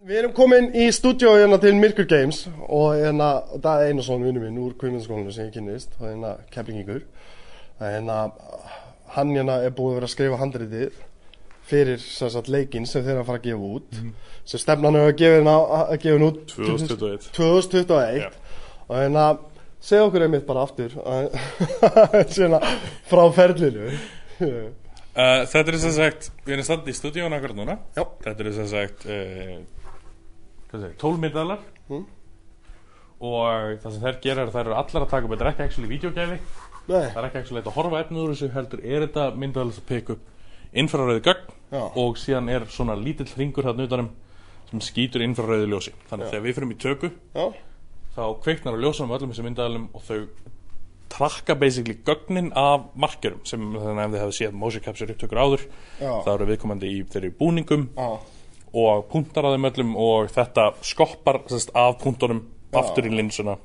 Við erum komin í stúdíó hérna til Mirkur Games og hérna, það er einu svona vinnu minn úr kvinninskólinu sem ég kynnist, það er hérna keflingingur. Það er hérna, hann hérna er búið að vera að skrifa handritið fyrir sem sagt leikinn sem þeir eru að fara að gefa út. Sem stefnan er að gefa hérna, að gefa hérna út 2021. 2021 Já. og hérna, segja okkur einmitt bara aftur, svona frá ferlinu. Uh, þetta er sem sagt, við erum standið í stúdíónu akkurat núna Já. Þetta er sem sagt uh, hvað segir, 12 myndalar Mm. og það sem þær gera er að þær eru allar að taka upp þetta er ekki actually videogæfi það er ekki actually að horfa efnið úr þessu heldur er þetta myndalar að peka upp infrarauði gögn Já. og síðan er svona lítill hringur þarna utanum sem skýtur infrarauði ljósi. Þannig að þegar við fyrir í töku já, þá kveiknar á ljósunum öllum þessum myndalum og þau trakka basically gögnin af markerum sem þannig að ef þið hefði séð motion capture upptökur áður Já. þá eru viðkomandi í þeirri búningum og punktar að þeim öllum og þetta skoppar sest, af punktunum aftur í linsuna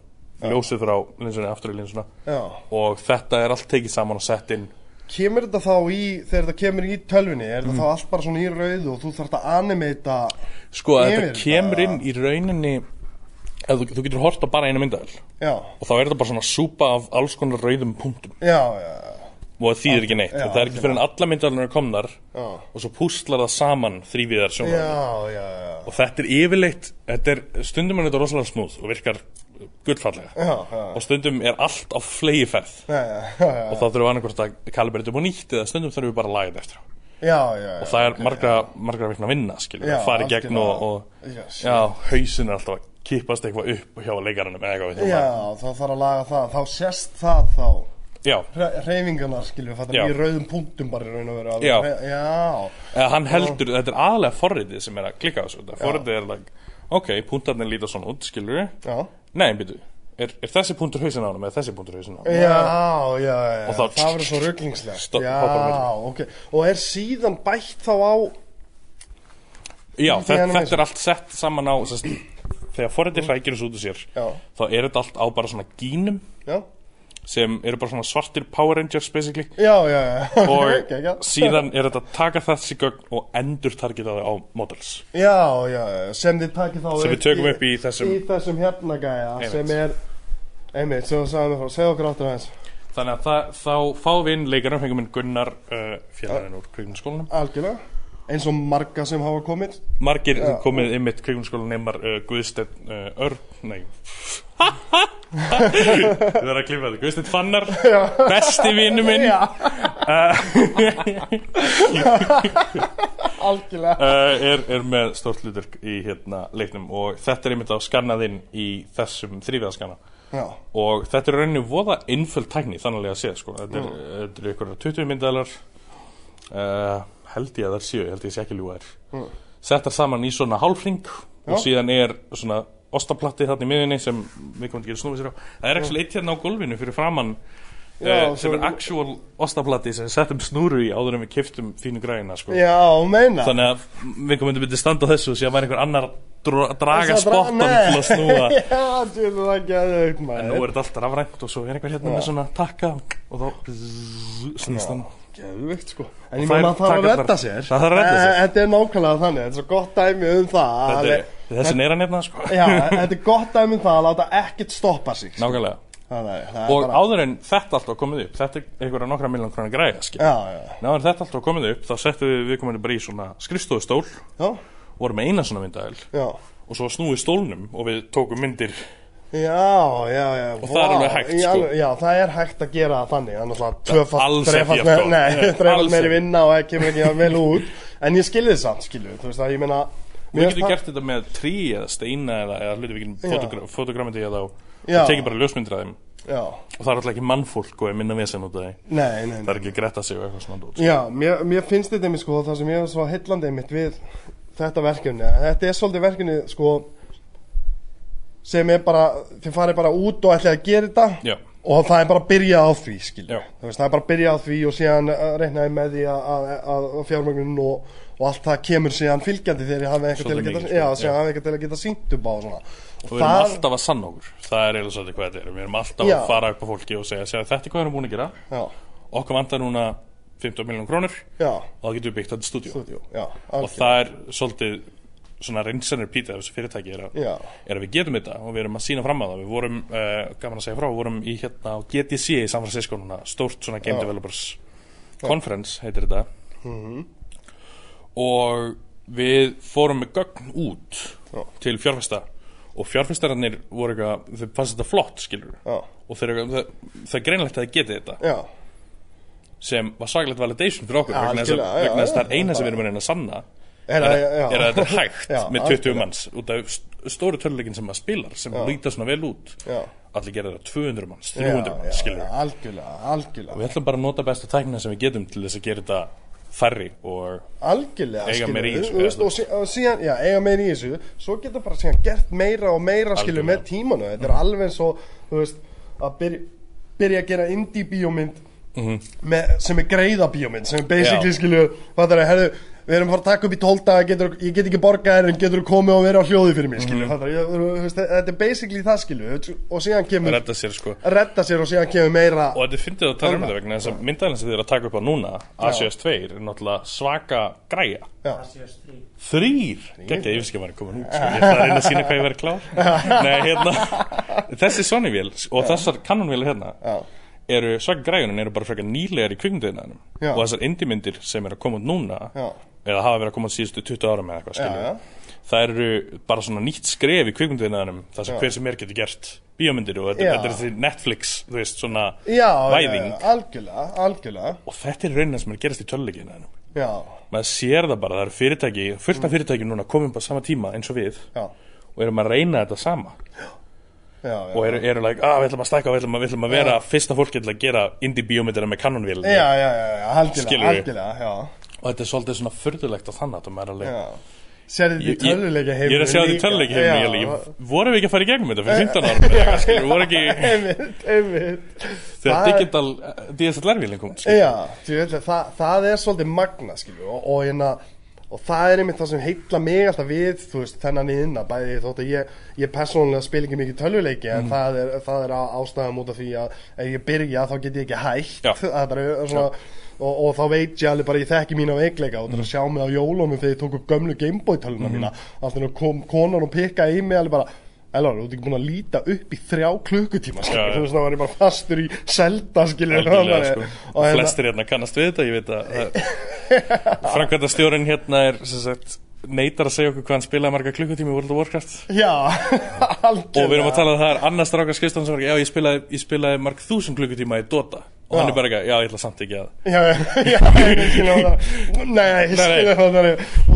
ljósið frá linsunni aftur í linsuna. Já. og þetta er allt tekið saman og sett inn. Kemur þetta þá í, þegar þetta kemur í tölvunni, er þetta þá allt bara svona í rauðu og þú þarft að animata sko þetta kemur inn í rauninni ef þú, þú getur hort á bara eina myndavel Já, og þá er þetta bara svona súpa af alls konar rauðum punktum. Já, já, og það þýðir ekki neitt. Já, það er ekki fyrir en alla myndavelnar er komnar já. og svo púslar það saman þrýviðar já og þetta er yfirleitt þetta er, stundum er þetta rosalega smúð og virkar gullfallega. Og stundum er allt á flegi já, og þá þurfum við annarkvort að kalibrita upp á nýtt eða stundum þurfum við bara að laga þetta eftir og það er margra, margra vinna skilur, Já, að fara í gegn og, og já, hausin er alltaf að kippast eitthvað upp hjá leikaranum eða eitthvað þá þarf að laga það, þá sést það þá já, þetta Já. í rauðum punktum bara í raun og veru. Já. Já, eða hann heldur, þetta er aðalega forritið sem er að klikka þessu Þetta forritið er like, ok, punktarnir líta svona út, já. Nei, byrju, er, er þessi punktur hausin á hann eða þessi punktur hausin á hann Já, já, já, það verður svo rugglingslegt Stopp- Já, ok. Og er síðan bætt þá á Já, þetta, er allt sett saman á sest, þegar forritið hrækir þessu út úr sér Já. þá er þetta allt á bara svona gínum. Já, sem eru bara svona svartir Power Rangers basically. Já, já, já. Og ok, já. síðan er þetta að taka þessi gögn og endur targeta það á models. Já, já, sem þið takið þá Sem við tökum upp í þessum- Í þessum hérna gæja. Sem er Einmitt, sem þú sagði mér frá Segð okkur áttur aðeins. Þannig að það, þá fáum við inn leikarum fengum inn Gunnar uh, félaginn úr kvikmyndaskólanum. Algjörlega. Eins og marga sem hafa komið. Margir Já. komið inn mitt kvikmyndaskólan neymar uh, Guðsteinn uh, Örn nei Þið verður að klippa þetta. Guðsteinn Fannar besti vinnu minn. Algjörlega. Uh, er, er með stórt hluturk í hérna leiknum og þetta er einmitt á skannað inn í þessum þrýfiðaskanna og þetta er rauninni voða innföld tækni þannig að séð sko. þetta er, þetta er ykkur 20 myndalar uh, held ég að það séu held ég sé ekki ljúga þær. Settar saman í svona hálfring og síðan er svona ostaplatti þarna í miðunni sem við komum ekki að snúfa sér á. Það er ekki eitt hérna á gólfinu fyrir framann Já, uh, sem er actual ostaplatti sem við settum snúru í áður en við kiftum fínu græna sko. já, meina þannig að við komum myndi standa á þessu og síðan var einhver annar að dro- draga að dra- spottan til að snúa. Já, djúlega það geðveikt En nú er þetta alltaf rafrænt og svo er einhver hérna með svona takka og þá snýst hann. Geðveikt sko. En ég meina að sér. Það þarf að redda sér. Eh, Þetta er nákvæmlega þannig Þetta er svo gott dæmi um það að Þetta er, alveg- þessi er hann hérna sko. Já, þetta er gott dæmi um það að láta ekkert stoppa sig sko. Nákvæmlega. Þannig að það er Og bara áður en þetta alltaf komið upp Þetta er einhverja nokkra miljón krónar græða Já, já, En þetta alltaf komið upp Þá settum við viðkomandi bara í svona skrifstofustól. Já, Vorum með eina svona myndaðel já. Og svo snúið stólnum og við tókum myndir. Já, já, já. Og það er alveg hægt, sko. alveg- Já, það er hægt að gera það þannig. Það er þrefalt jafn með- gott. Nei, alls meiri vinna og það kemur ekki vel út. En ég skilði þið samt, skilju Þú veist að ég meina Við getum gert þetta með trí eða steina eða, eða hluti við getum fotogramandi eða og tekið bara ljósmyndir af þeim. Já, og það er alltaf ekki mannfólk og er minna vesen út af því. Nei, nei, það er ekki að gretta sig og eitthvað svona dót, sko. Já, mér, mér finnst þetta einmitt sko það sem ég er svo heillandi einmitt við þetta verkefni. Þetta er svolítið verkefni sko sem er bara þið farið bara út og ætlið að gera þetta. Já. Og það er bara að byrja á því veist, það er bara að byrja á því og síðan uh, reiknaði með því að, fjármögnun og, og allt það kemur síðan fylgjandi þegar ég hafi eitthvað til að Svolítið geta mikið, sko. til að geta sínt upp á og og við erum alltaf að sanna okkur. Það er eiginlega svolítið hvað þetta er. Við erum alltaf Já. að fara upp á fólki og segja, segja þetta er hvað við erum búin að gera. Já, okkur vantar núna 15 miljón krónur já, og getum við byggt þetta já, og það er svolítið svona reynsanir pítið af þessu fyrirtæki er að, Já. er að við getum þetta og við erum að sína fram á það við vorum, uh, gaman að segja frá, við vorum í hérna á GTC í San Francisco núna, stórt svona Game Já. Developers Conference heitir þetta Mhm. og við fórum með gögn út Já. til fjárfesta og fjárfestararnir voru eitthvað, þau fannst þetta flott skilur Já. og þeir, það, það er greinlegt að þið getið þetta Já, sem var svakalegt validation fyrir okkur Já, vegna þess að já, að það já, er eina já. sem við erum að reyna að sanna Er að- þetta er hægt Já, með 20 algjörlega. manns? Út af st- stóru töluleikin sem maður spilar sem líta svona vel út Já. allir gera það 200 manns, já, 300 já, manns algjörlega, algjörlega. Við ætlum bara að nota besta tæknina sem við getum til þess að gera þetta færri og algjörlega Eiga meira í þessu, og, og síðan, já, eiga meira í þessu. Svo geta bara síðan gert meira og meira Algjörlega. með tímanu, þetta er alveg eins og þú veist, að byrja, byrja að gera indie bíómynd með, sem er greiða bíómynd sem er basically Já. skilur, hvað það er, herðu við erum að fara að taka upp í tólta, getur, ég get ekki borgað þér en getur þú komið og verið á hljóði fyrir mig skilur, mm veist, þetta er basically það skilur og síðan kemur redda sér sko. Redda sér og síðan kemur meira og þetta finnst að tala um þetta vegna þess að myndalinn sem þið er að taka upp á núna ACS2 er náttúrulega svaka græja. Já, Þrýr? Ekki að maður komin út sko. Ég ætla að reyna að sína hvað ég verið klár. Nei, hérna Þessi Sony-vél og þessar Canon-vél hérna já, eru svaka græjunin eru bara frekar nýlegar í kvikmyndiðinanum Já. og þessar indie-myndir sem eru að koma út núna Já. Eða hafa verið að koma síðustu 20 ára með eitthvað skilju Já, það eru bara svona nýtt skref í kvikmyndiðinanum þar sem Já. hver sem er getur gert. Bíómyndir og þetta, Já. þetta er þessi Netflix þú veist, svona já, já, væðing. já, algjörlega, algjörlega. Og þetta er raunin sem er gerast í töluleikinu já, maður sér það bara, það eru fyrirtæki fullt af fyrirtæki núna komum bara sama tíma eins og við já, og erum að reyna þetta sama. Já, já. og eru, eru like, að við ætlum að stækka við ætlum að, við ætlum að vera fyrsta fólki til að gera indie bíómyndina með kanonvél Já, já, já, já, algjörlega, já, og þetta er svolítið svona furðulegt að þannig að maður er alveg já. Ég, þetta í töluleika ég, ég er að sjá þetta í töluleiki heiminu ég, vorum við ekki að fara í gegnum þetta fyrir 15 árum eða skilur, voru ekki þegar Það- digital DSLR-vélinn kom skilur. Já, það, það er svolítið magna, skilju og, og, hérna, og það er einmitt það sem heitla mig alltaf við, veist, þennan inna bæði þótt að ég, ég persónulega spil ekki mikið tölvuleiki en það er, það er á- ástæðan út af því að ef ég byrja þá get ég ekki hægt Já. það er svona Og, og þá veit ég alveg bara ég þekki mína veikleika og það er að sjá mig á jólunum þegar ég tók upp gömlu Gameboy töluna mína. Alltaf kom konan og pikkaði í mig alveg bara Elvar, þú ert ekki búin að líta upp í þrjá klukkutíma skilur, já. þú veist það var bara fastur í selda Algjörlega, sko. og hérna, flestir hérna kannast við þetta ég veit að framkvæmdastjórin hérna er sagt, neitar að segja okkur hvað hann spilaði marga klukkutími í World of Warcraft. Já, og við erum að tala um það er annars strákar skristan sem var ekki, já ég spilaði, ég spilaði marg þúsund klukkutíma í Dota og hann er bara ekki, já ég ætla samt ekki að já, já, já,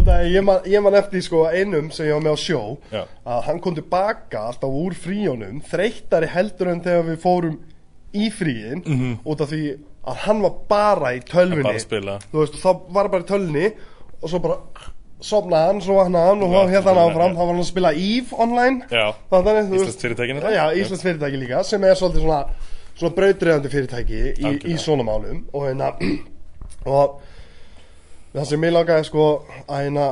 nei, ég man, ég man eftir sko einum sem ég var með á sjó Já. að hann kom tilbaka alltaf úr fríjónum þreyttari heldur en þegar við fórum í fríin út af því að hann var bara í veist, þá var bara í tölvunni og svo bara sopnaði hann, svo vaknaði hann og þá hérna hann áfram, þá var hann að spila EVE online. Íslands fyrirtæki líka sem er svolítið svona, svona brautriðandi fyrirtæki í, í svona málum og hérna og það sem ég langaði sko að hérna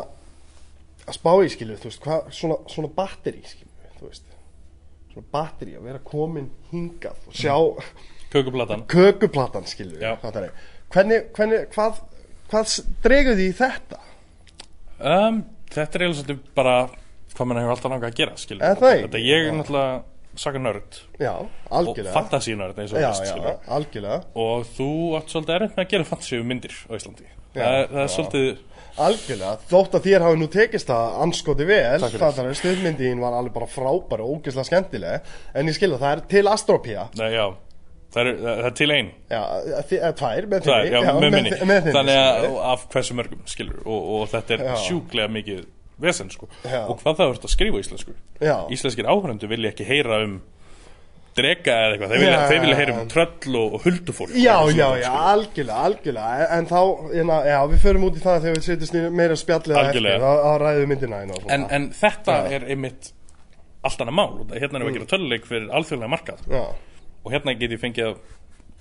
að spá í skilu, þú veist, hvað svona, svona batteri skilu, þú veist svona batteri að vera komin hingað og sjá kökuplatan kökuplatan skilu Já. hvernig, hvernig, hvað hvað dregur því þetta? um, þetta er eiginlega svolítið bara hvað mann hefur alltaf langað að gera. Er ekki? þetta ég er náttúrulega saka nörd Já, og algjörlega fantasy nörd eins og Já, veist, já, og þú átt svolítið erfitt með að gera fantasy myndir á Íslandi. Það, það er svolítið Algjörlega, þótt að þér hafi nú tekist það anskoti vel, það er stuðmyndin var alveg bara frábær og ógeðslega skemmtileg. En ég skilja það er til Astropia Nei, já, það er, það er til ein. Já, eh, tvær með þinni. Með minni. Þannig að af hversu mörgum skilur og, og þetta er sjúklega mikið vesen sko. Og hvað það verður að skrifa á íslensku? Já. Íslenskir áhörundu vilja ekki heyra um drega eða eitthvað. Þeir vilja, þeir vilja heyra um tröll og, og huldufólk. Já, já, svona, já, algjörlega, algjörlega. En þá, hérna, já, við förum út í það þegar við setjumst í meira spjallið eftir, að ræðu myndina hérna og svona. en, en þetta Já. er einmitt allt annað mál. Hérna erum við að gera töluleik fyrir alþjóðlega markað. Já, og hérna get ég fengið að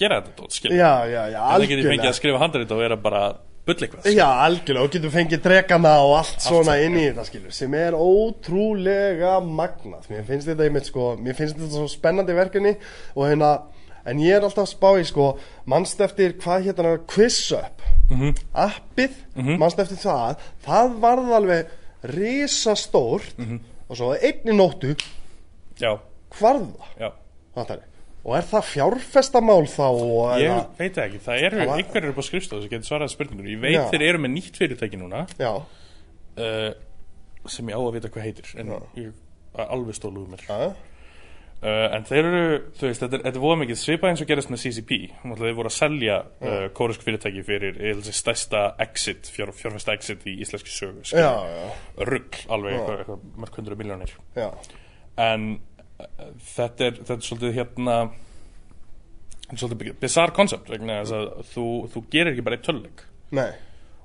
gera þetta já, hérna get ég fengið að skrifa handrið og vera bara bull eitthvað Já, algjörlega, og getur fengið dregana og allt svona saman, inn í þetta skilur sem er ótrúlega magnað. Mér finnst þetta einmitt sko, mér finnst þetta svo spennandi verkefni og hérna en ég er alltaf að spá í sko mannst eftir hvað hérna Quiz Up? Mhm. appið, mannst eftir það? Það varð alveg risastórt Mhm. og svo einni nóttu já, hvarða já. Fattar þið? Og er það fjárfestamál þá? Ég eða- veit ekki, það eru var- einhverjir upp á skrifstofu sem getur svarað spurningur Ég veit Já. þeir eru með nýtt fyrirtæki núna. Já, uh, sem ég á að vita hvað heitir en Já. ég alveg stóluð mér. Uh, En þeir eru, þú veist, þetta er, voða mikið svipað eins og gerist með CCP Þeir voru að selja uh, kóresk fyrirtæki fyrir stærsta exit, fjár, fjárfesta exit í íslenski sögu já, Rugg, alveg eitthvað, mörg hundru miljónir já, en þetta er, þetta er svolítið hérna svolítið bizarre concept vegna þess að þú, þú gerir ekki bara eitt töluleik nei.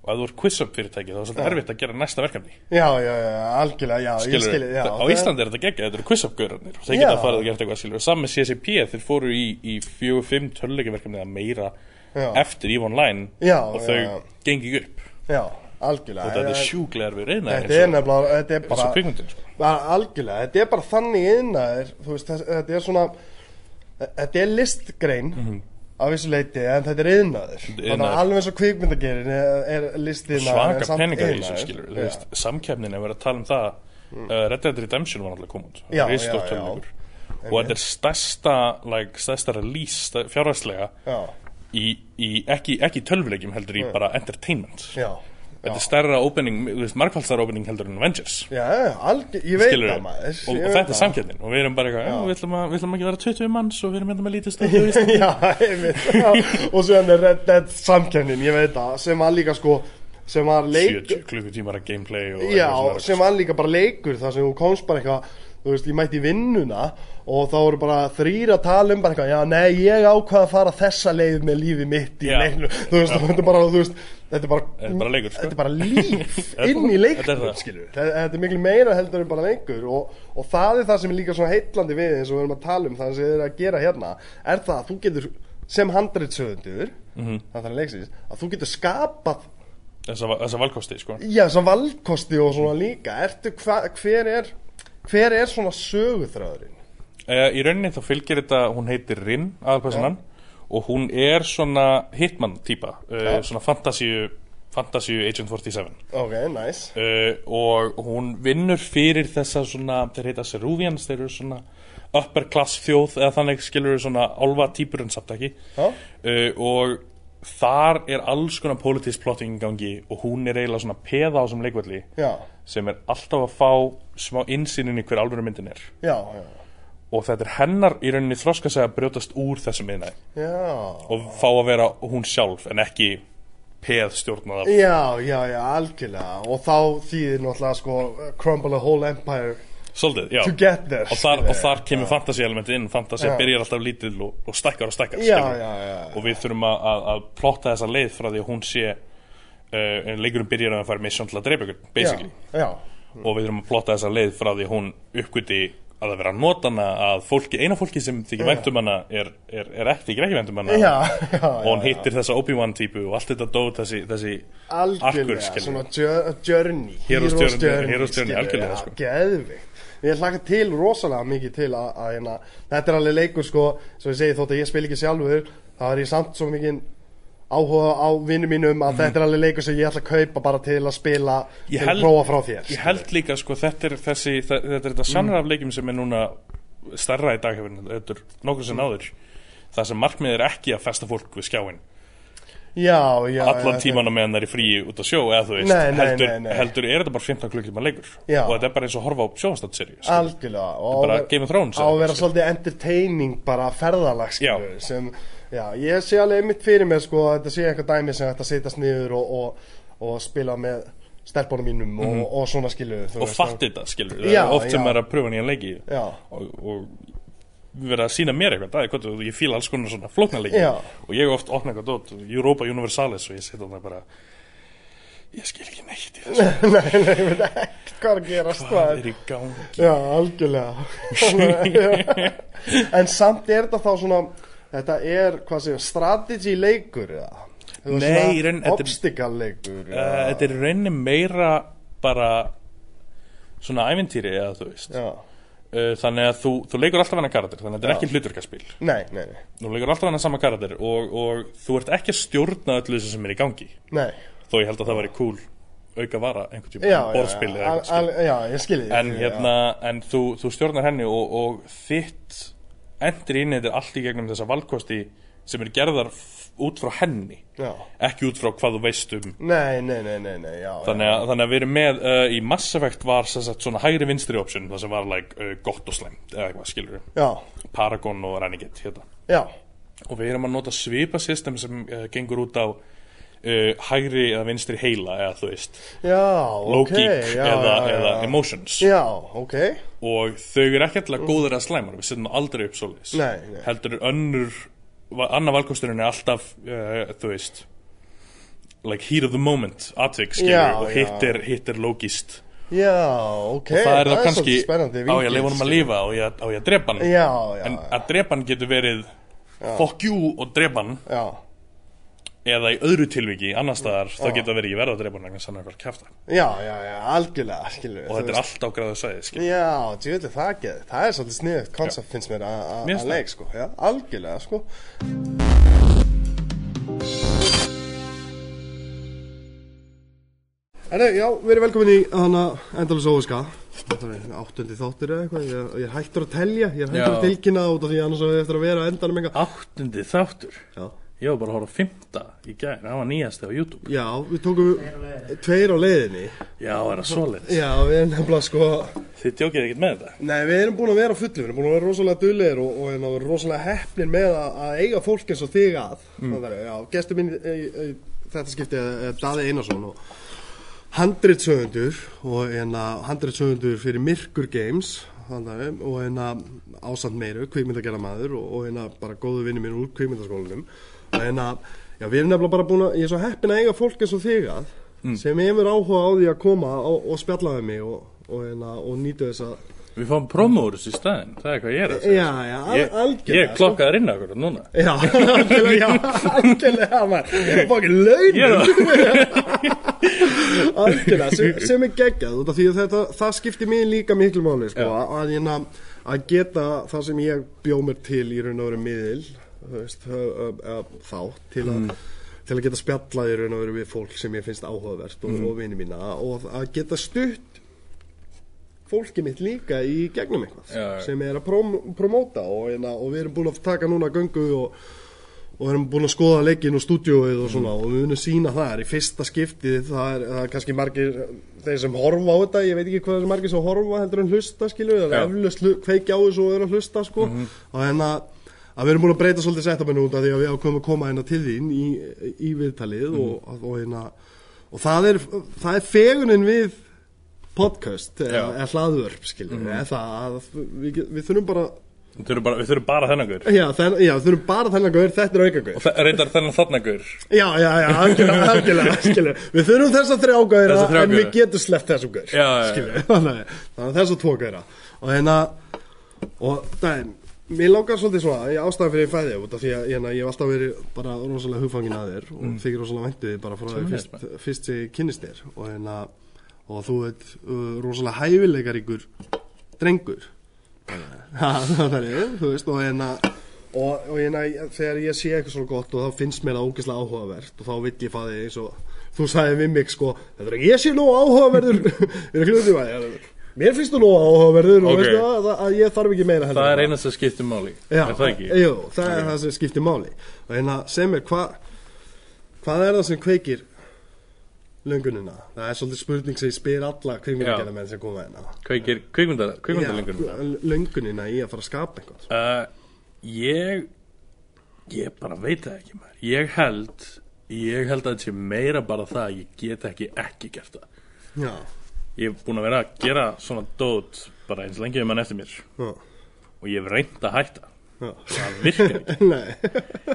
Og ef þú er quiz-up fyrirtæki þá er svolítið Já. erfitt að gera næsta verkefni. Já, já, já, algjörlega, já, ég skilur, já á það- Íslandi er þetta geggja, þetta eru quiz-up-gaurarnir. Og þeir Já. geta farið að gera eitthvað skilur saman með CSP, þeir fóru í, í fjögur, fimm töluleikaverkefni eða meira Já. eftir EVE Online og þau gengi upp. Já, algjörlega. Þetta er erfið reyna Þetta er nefnilega, þetta er bara kvikmyndin sko. bara Algjörlega, þetta er bara þannig innaðir Þú veist, þess- þetta er svona Þetta er listgrein Af þessu leiti, en þetta er yðnaður Þannig að alveg eins og kvikmyndagerin er, listiðnaður svaka peningar í þessu skilur samkeppnin er verið að tala um það uh, Red Dead Redemption var náttúrulega út. Já, já, já. og þetta er stærsta like, stærsta release Já, í, í, ekki, ekki tölvuleikjum heldur í bara entertainment. Já þetta er stærra opening, veist, margfaldstara opening heldur en Avengers. Já, algjör, ég veit það maður. Og, ég og veit þetta er það. samkeppnin og við erum bara eitthvað, við ætlum, að, við ætlum ekki að vera 20 manns og við erum hérna með lítið stöðu Já, einmitt. Já. Og svo er Red Dead samkefnin, ég veit það Sem var líka sko Sem var leik 70 klukkutímar að gameplay Já, sem var líka bara leikur þar sem þú komst bara eitthvað þú veist, ég mætti vinnuna og þá voru bara þrýr að tala um bara eitthvað, já, nei, ég ákvað að fara þessa leið með lífi mitt í Já. leiknu þú veist, þetta er bara, þú veist þetta er bara, Þetta er bara leikur, sko. þetta er bara líf inn í leiknum, skilur þetta, er miklu meira heldur en bara leikur og, og það er það sem er líka svona heitlandi við eins og við erum að tala um það sem þið er að gera hérna er það að þú getur sem handritsöðundur mm. -hmm. það er leiksins, að þú getur skapað þessa, þessa valkosti sko. Já, svona valkosti og svona líka Ertu, hva, hver er hver er svona söguþráðurinn? uh, í rauninni þá fylgir þetta hún heitir Rin aðalpersonan og hún er svona hitman típa uh, Já. svona fantasíu fantasíu Agent 47 Ok, nice uh, og hún vinnur fyrir þessa svona, þeir heita Seruvians þeir eru svona upper class þjóð eða þannig skilur svona álfa típur en samt ekki Já. uh, og þar er alls konar politísk plotting í gangi og hún er eiginlega svona peða á þessum leikvalli Já, sem er alltaf að fá smá innsýnin í hver alvöru myndin er. Já, já. Og þetta er hennar í rauninni þroska að brjótast úr þessum miðnæði og fá að vera hún sjálf en ekki peð stjórnað af já, já, já, algjörlega. Og þá þýðir náttúrulega sko Crumble a whole empire svolítið, já. To get there. Og þar, og skilur. þar kemur fantasy elementið inn fantasy Já. byrjar alltaf lítil og, og stækkar og stækkar Já, skilurðu. já, já, og við þurfum að, að, að plotta þessa leið frá því að hún sé uh, en leikurum byrjar að fara mission til að dreipa ykkur basically, Já, já, og við þurfum að plotta þessa leið frá því að hún uppgöti að það vera hana að fólki, eina fólki sem þykir væntum hana er, er, er ekki, ekki væntum hana. Já, já, og hún hittir þessa Obi-Wan típu og allt þetta dót þessi, þessi arkur algjörlega skilur Svona jour- journey Hero's journey, hero's journey, skilur, algjörlega, já, sko. Geðvikt Ég hlaka til rosalega mikið til að, að hérna, þetta er alveg leikur sko, svo ég segi þótt að ég spil ekki sjálfur, þá er ég samt svo mikið áhuga á vinnum mínum að þetta er alveg leikur sem ég ætla að kaupa bara til að spila, Ég til að held- prófa frá þér. Ég held líka sko þetta er þessi þetta er þetta sannur af leikjum sem er núna starra í dag hefur þetta er nokkur sem áður. Það sem markmið er ekki að festa fólk við skjáin Já, já. allan já, tíman á meðan það er í fríi út á sjó eða þú veist, Nei, nei, heldur, nei, heldur er þetta bara 15 klukktíma leikur Já. og þetta er bara eins og horfa á sjónvastatseri Algjörlega. og bara Game of Thrones Á að vera svolítið entertaining bara ferðalag, sem, já, ég sé alveg mitt fyrir mér, sko, þetta sé eitthvað dæmi sem þetta setjast niður og, og, og spila með stelpunum mínum og, og svona skilur. þú Mhm. og veist, fatt þetta skilur það Já, er oft sem er að pröfa nýjan leiki og, vera að sína mér eitthvað, er hvað ég fíla alls konar svona flókna leiki Já. og ég hef oft opnað eitthvað dót, Europa Universalis og ég setja þarna bara ég skil ekki neitt í þessu. Nei, nei, ég veit ekki hvað er að gerast hvað er í gangi? Já, algjörlega. En samt er þetta þá svona Þetta er, hvað segja, strategy leikur eða? Nei, raun- Obstacle leikur uh, þetta er í rauninni meira bara svona ævintýri eða þú veist. Já, uh, þannig að þú, þú leikur alltaf hennar karakter þannig að þetta er ekki hlutverkaspil. Nei, nei, nei. Þú leikur alltaf hennar sama karakter og, og þú ert ekki að stjórna öllu þessu sem er í gangi. Nei, þó ég held að það væri cool auka vara einhvern tíma, Já, já, borðspil eða al- eitthvað al- Já, ég skilji en hérna, en þú, þú stjórnar henni og, og þitt endri inn þetta allt í gegnum þessa valkosti sem er gerðar út frá henni Já. ekki út frá hvað þú veist um. Nei, nei, nei, nei, nei, já þannig að, þannig að við erum með uh, í Mass Effect var sagt, svona hægri vinstri option það sem var like, uh, gott og slæmt eða eitthvað skilur Paragon og Renegade hérna. og við erum að nota svipa system sem uh, gengur út á hægri eða vinstri heila eða þú veist logík já, eða, eða emotions. Já, ok. Og þau eru ekki alltaf góður að slæmar við setjum aldrei upp svoleiðis. Nei, nei. heldur önnur annar valkosturinn er alltaf uh, þú veist like heat of the moment atvik skilur Já, og hitt er, er logist Já, ok. og það er þá kannski á ég að leifa honum að lifa á ég að drepa hann. En að drepa hann getur verið fuck you og drepa hann. Já eða í öðru tilviki annar staðar þá getur það verið ég verða að drepa hann vegna sann eitthvað kæfta Já, já, já, algjörlega, skilur og þetta er allt á gráðu sæði Já, djúvillig það geði Það er svolítið sniðugt koncept finnst mér að- að að leik, sko Já, algjörlega, sko. Herru, já, við erum velkomin í hana endalus óviska er áttundi þáttur eða eitthvað ég, ég er hættur að telja, ég er hættur Já. að tilkynna út af því annars að við eftir að vera endanum áttundi þáttur? Já, ég var bara að horfa fymta í gær það var nýjast á YouTube. Já við tókum tveir á leiðinni. Já, er það svoleiðis. Já, við erum nefnilega sko þið djókið ekkert með þetta? Nei, við erum búin að vera á fullu, við erum búin að vera rosalega duglegir og, og, og rosalega heppnir með að, að eiga fólk eins og þig að. Mm. Það já, gestur minn í, þetta skipti er Daði Einarsson og handritsöfundur og hérna handritsöfundur fyrir Myrkur Games að- og hérna ásand meiru, kvikmyndagerða maður og, og hérna bara góðu vinni mín úr kvikmyndaskólanum og hérna, já, við erum nefnilega bara búin að, ég er svo heppin að eiga fólk eins og þig að sem hefur áhuga á því að koma og, og spjalla við mig og, og, hérna, og nýta þess að við fáum promóðurus í staðin það er hvað ég er að segja. Já, já, ég, algjörlega ég klokkaði inn akkur núna. Já, algjörlega, já, algjörlega maður. Ég er fokkin laun Ég er Algjörlega, sem, sem er geggjað út af því að þetta, það skiptir mér líka miklu máli sko, að, hérna, að geta það sem ég bjó mér til í raun og veru miðil veist, ö, ö, ö, þá til að Mm. til að geta spjallað í raun og veru við fólk sem ég finnst áhugavert og, Mm. og vini mína og að geta stutt fólki mitt líka í gegnum eitthvað Já, já. sem er að próm, promóta og, hérna, og við erum búin að taka núna göngu og, og erum búin að skoða leikin og stúdíóið og svona og við munum sína það í fyrsta skiptið það er, það er kannski margir þeir sem horfa á þetta, ég veit ekki hvað er margir sem horfa heldur en hlusta skilur það er eflust kveikja á þessu og er að hlusta sko og hérna að við erum búin að breyta svolítið setupinu út af því að við ákveðum að koma hérna til þín í, í viðtalið og, og, hérna og það er, það er fegunin við podcast eða, eða hlaðvörp skilur mm -hmm. það að við, við þurfum bara við þurfum bara, við þurfum bara þennan gaur. Já, þen, já, við þurfum bara þennan gaur, þetta er auka gaur og reyndar þennan þarna gaur. Já, já, já, algjörlega, algjörlega skilur. við þurfum þess að þrjá þrjá en við gaura. getum sleppt þessum gaur skilur, þannig að þess að tvo gauðra. Og hérna og það er Mér langar svolítið svona, ég ástæði fyrir ég fæði út af því að hérna, ég hef alltaf verið bara rosalega hugfangin að þér og þykir rosalega væntið bara frá því fyrst, fyrst ég kynnist þér. Og, hérna, og þú veit uh, rosalega hæfileikaríkur drengur. Ha, það er, þú veist, og hérna og, og hérna, þegar ég sé eitthvað svona gott og þá finnst mér það ógeðslega áhugavert og þá vill ég fæði eins og þú sagði við mig sko, þetta er ekki ég sé nú áhugaverður mér finnst þú nú áhugaverður og Ok. veistu að, að, að ég þarf ekki meira heldur. Það er einast að skipta máli. Já, er það ekki? Jú, það er það sem skiptir máli. Og hérna, sem er hvað hvað er það sem kveikir löngunina? Það er svolítið spurning sem ég spyr alla kvikmyndagerða menn sem koma hérna. Kveikir kvikmyndarlengur Já, löngunina í að fara að skapa eitthvað. Uh, ég ég bara veit það ekki maður. Ég held ég held að þetta sé meira bara það að ég get ekki ekki gert það. Já, ég hef búin að vera að gera svona dót bara eins lengi um hann eftir mér. Já, og ég hef reynd að hætta. Já. Það virkar ekki, Nei,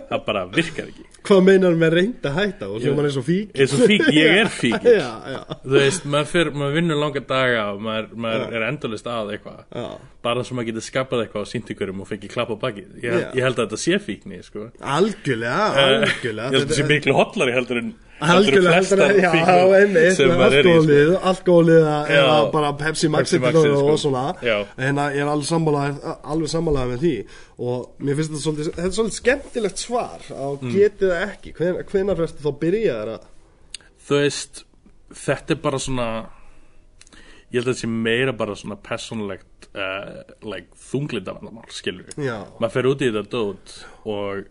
það bara virkar ekki. Hvað meinar með reynd að hætta? Og hljómar eins og fík eins og fík, ég er fík þú veist, maður, maður vinnur langa daga og maður, maður er endalist að eitthvað bara svo maður getur skapað eitthvað á síntíkurum og fengið klapp á bakið ég, Já. ég held að þetta sé fíkni sko. Algjörlega, Eh, ég algjörlega held að þetta sé miklu hotlari heldur en en Algjörlega, heldur að, já, einmitt, sem maður er í sko. alkoholið, eða bara Pepsi Max Pepsi Maxið, og sko. svona, Já. en að ég er alveg sammálaðið, með því og mér finnst þetta svolítið, þetta er svolítið skemmtilegt svar á Mm. getið það ekki, Hven, hvenar fyrst þá byrja þér að, þú veist þetta er bara svona ég held að þetta sé meira bara svona persónulegt uh, like, þunglindavandamál skilur maður fer út í þetta dót og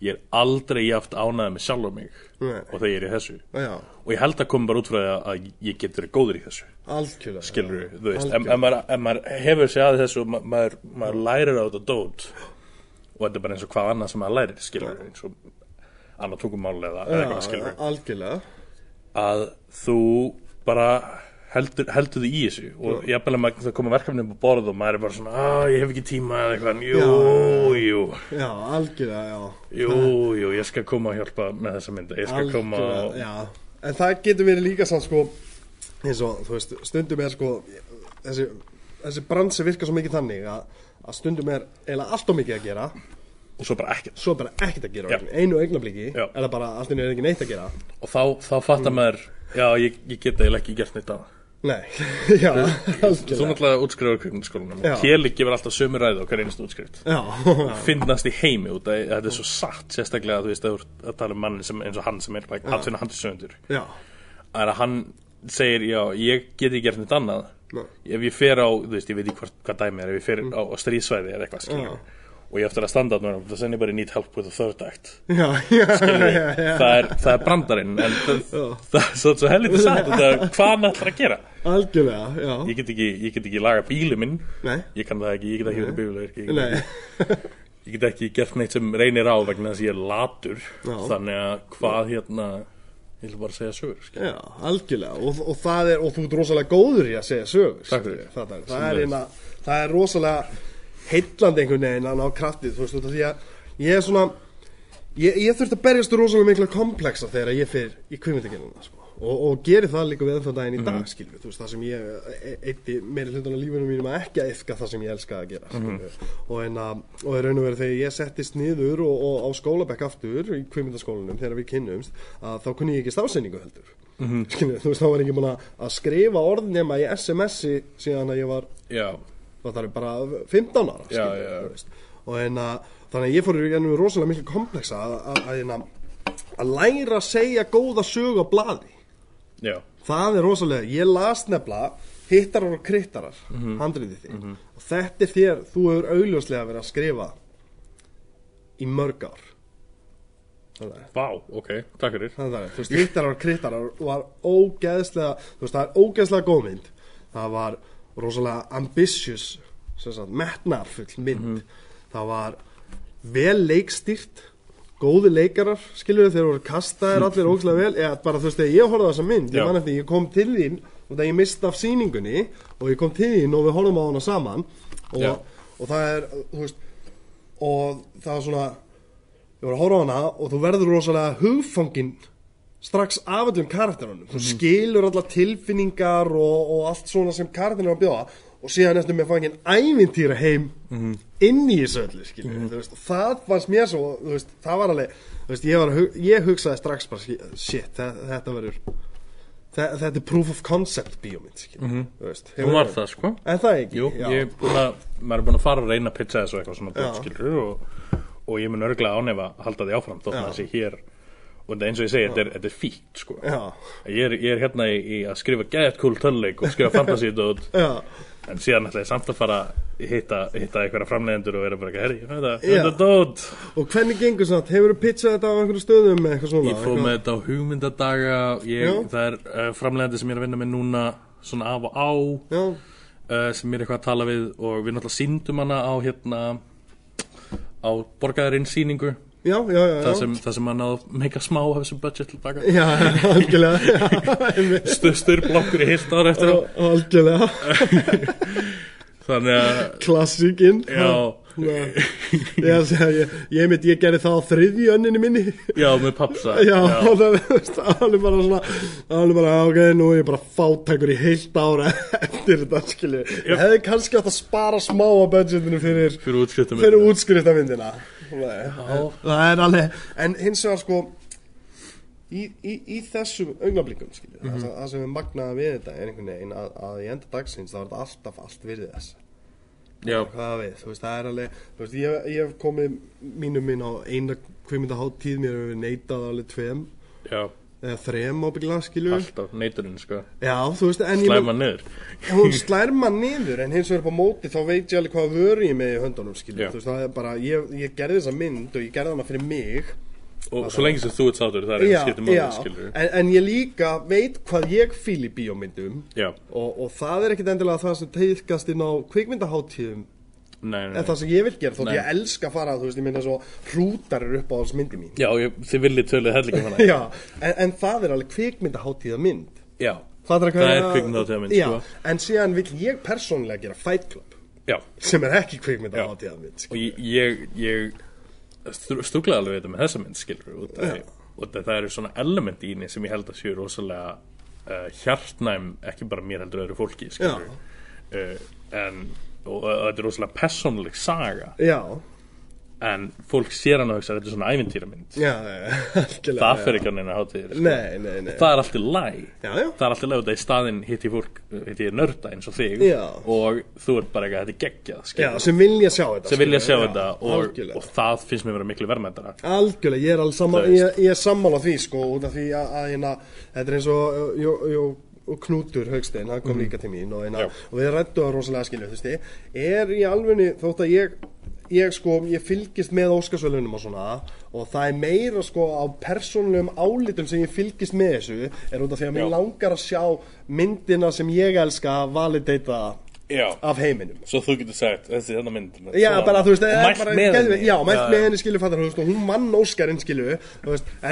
ég er aldrei jaft ánæðið með sjálf mig Nei. og þegar ég er í þessu. Já, og ég held að koma bara út frá því að- ég get verið góður í þessu. Algjörlega skilur við, þú veist, Algjörlega. ef, maður, ef maður hefur sig að þessu og ma maður, maður lærir á þetta dót. Og þetta er bara eins og hvað annað sem maður lærir skilur við, eins og annað tungumál eða, eða eitthvað skilur við að þú bara heldur, heldur þið í þessu og jafnvel að maður það koma verkefni upp á borð og maður er bara svona að ég hef ekki tíma eða eitthvað jú, jú, Já, algjörlega, já. Jú, jú ég skal koma að hjálpa með þessa mynda ég skal koma Algjörlega, og já. En það getur verið líka sann sko eins og, þú veist, stundum er sko þessi, þessi bransi virkar svo mikið þannig að, að stundum er eiginlega allt og mikið að gera. Og svo bara ekkert. Svo bara ekkert að gera Já. einu- Já. eða bara allt inni er ekki neitt að gera. Og þá, þá fattar maður já, ég, ég get eiginlega ekki gert neitt af Nei, já, þú algjörlega náttúrulega útskrifur kvikmyndaskólanum. Og Kjeli gefur alltaf sömu ræðu hver einstu útskrift. Finnast í heimi út að þetta er svo satt sérstaklega þú veist að þú að tala um manni sem, eins og hann sem er like, atvinna handisöfundur já, er að hann segir já, ég get ekki gert neitt annað. Nei. ef ég fer á, þú veist, ég veit ekki hvað, hvað dæmi er ef ég fer á, á stríðsvæði eða eitthvað skilur. Og ég eftir að standa á núna does anybody need help with a third act. Já, já, já, já. það, er, það er brandarinn en það, það er svo, svo helviti satt. Hvað hann ætlar að gera? Algjörlega, já. Ég get ekki, ég get ekki laga bíli minn. Nei, ég kann það ekki, ég get ekki verið bílulegur ég, get- ég get ekki gert neitt sem reynir á vegna þess að ég er latur. Já. þannig að hvað hérna ég vil bara segja sögur já, algjörlega. Og, og það er, og þú ert rosalega góður í að segja sögur það, það, er það er rosalega heillandi einhvern veginn að ná kraftið þú veist, út af því að ég er svona ég, ég þurft að berjast rosalega mikla komplexa þegar ég fyrir í kvimitagenuna sko. og, og geri það líka við ennþá daginn í dag mm þú veist, það sem ég eitti meiri hlutan af lífunum mínum að ekki að yfka það sem ég elska að gera mm og, en, að, og í raun og veru þegar ég settist niður og, og á skólabekk aftur í kvimindaskólanum þegar við kynnumst að þá kunni ég ekki stafsendingu heldur. Mm þú veist, þá var ég ekki búin að, skrifa orð nema í SMS-i síðan að ég var já, það er bara 15 ára Já, skilur, og en að þannig að ég fór í ennum rosalega miklu komplexa að, að, læra að segja góða sög á blaði. Já, það er rosalega, ég las nefnilega hittarar og krittarar handriðið þig og þetta er þér, þú hefur augljóslega verið að skrifa í mörg ár. Vá, ok, takk fyrir. Hittarar og krittarar var ógeðslega, þú veist, það er ógeðslega góð mynd. Það var rosalega ambitious metnarfull mynd. Það var vel leikstýrt góði leikarar, skilur þau þeir voru kastaðir allir ógeðslega vel. Eða bara þú veist, þegar ég horfði á þessa mynd, ég eftir ég kom til þín og það ég mist af sýningunni og ég kom til þín og við horfum á hana saman. Já. og, og það er, þú veist og það var svona ég var að horfa á hana og þú verður rosalega hugfangin strax af öllum karakterunum. Þú skilur alla tilfinningar og, og allt svona sem karakterunum er að bjóða. Og síðan eftir með fangin ævintýra heim inn í þessu öllu skilur þú veist, og það fannst mér svo þú veist, það var alveg þú veist, ég, var, að ég hugsaði strax bara shit, þetta, verður þe- þetta er proof of concept bíómynd skilur þú veist, hún var það sko. En það ekki? Jú, ég búin að, maður er búin að fara að reyna að pitcha þessu eitthvað svona Já. dótskilur og, og ég mun örglega ánefa að halda því áfram þótt að þessi hér og þetta eins og ég segi, þetta er, þetta er fínt sko. Ég, er, ég er hérna í, í að skrifa gett cool töluleik og skrifa Já. en síðan ætla ég samt að fara hitta, hitta einhverja framleiðendur og vera bara herri, þetta, þetta dót. Og hvernig gengur samt, hefur þú pitchað þetta á einhverju stöðum með eitthvað svona? Ég fóð með þetta á hugmyndadaga. Ég. Það er uh, framleiðandi sem ég er að vinna með núna Svona af og á uh, Sem ég er eitthvað að tala við Og við náttúrulega síndum hana á hérna Á borgaðarinn sýningu já, já, já, já. Það sem, það sem hann náðu mega smá af þessum budget tilbaka Já, algjörlega. Stöðstur blokkur í heilt ára eftir á. Algjörlega. Þannig að Klassíkin Já, ég, ég, ég, mitt, ég gerði það á þriðju önninni minni. Já, með papsa. Já, það veist, alveg bara svona alveg bara, ok, nú er ég bara fátækur í heilt ára eftir þetta skilju Ég hefði kannski átt að spara smá á budgetinu fyrir, Fyrir útskriftamyndina Það er alveg En hins vegar sko í, í, í þessum augnablikum mm -hmm. það, það sem er magnaða við þetta er einhvern veginn að, að í enda dagsins þá er þetta alltaf allt virðið þess. Hvað við, veist, það er alveg veist, ég, ég hef komið mínum minn á eina kvimindaháttíð, mér hefur neitað alveg tveim. Já, eða þrem ábyggla skilur alltaf neiturinn sko. Já, þú veist, en ég slæma niður. Hún slær mann niður en hins vegar upp á móti þá veit ég alveg hvað vöru ég með í höndunum skilur, Já. þú veist, það er bara ég, ég gerði þessa mynd og ég gerði hana fyrir mig. Og svo lengi sem þú ert sátur það er já, skiptum já, skilur en, en ég líka veit hvað ég fíl í bíómyndum. Og, og það er ekkit endilega það sem teithkast inn á kvikmyndaháttíðum nei, nei, en það sem ég vil gera, þótt Nei. ég elska að fara þú veist, ég minna svo hrútar er upp á alls myndi mín. Já, ég, þið viljið töluð hellinga hana. Já, en, en það er alveg kvikmyndaháttíða mynd. Já, Það hvað er ég- kvikmyndahátíðarmynd, Já, sko. en síðan vil ég persónlega gera Fight Club já. sem er ekki kvikmyndaháttíðamynd og ég, ég, ég stúklaði alveg þetta með þessa mynd skilur út af því- það eru svona element í henni sem ég held að séu rosalega uh, hjartnæm ekki bara mér heldur öðru fólki skilur uh, en og þetta er rosalega persónuleg saga. Já, en fólk sér hann og hugsa þetta er svona ævintýramynd já, algjörlega það fer ekki hann að hátíðir sko. Nei það er alltaf læg Já, já. það er alltaf læg út af í staðinn hitti fólk hitti ég nörda eins og þig. Já. og þú ert bara eitthvað þetta er geggjað Já, sem vilja sjá þetta vilja sjá þetta já, og, og það finnst mér vera miklu verðmættara Algjörlega, ég er sammála ég, ég er sammála því sko út af því að, að hérna, þetta er eins og uh, jó, jó, og Knútur Haugstein, hann kom líka til mín og, hérna, Já. og við rættum það rosalega skilju er í alvegni þótt að ég ég sko, ég fylgist með Óskarsvölunum og svona og það er meira sko á persónulegum álitum sem ég fylgist með þessu er út af því að mér langar að sjá myndina sem ég elska validata já. af heiminum. Svo þú getur sagt þessi þennan mynd Já, svona. bara, þú veist, eða mælt bara, með henni. Já, mælt með henni, skilju, fattar, hún mann Óskarinn, skilju,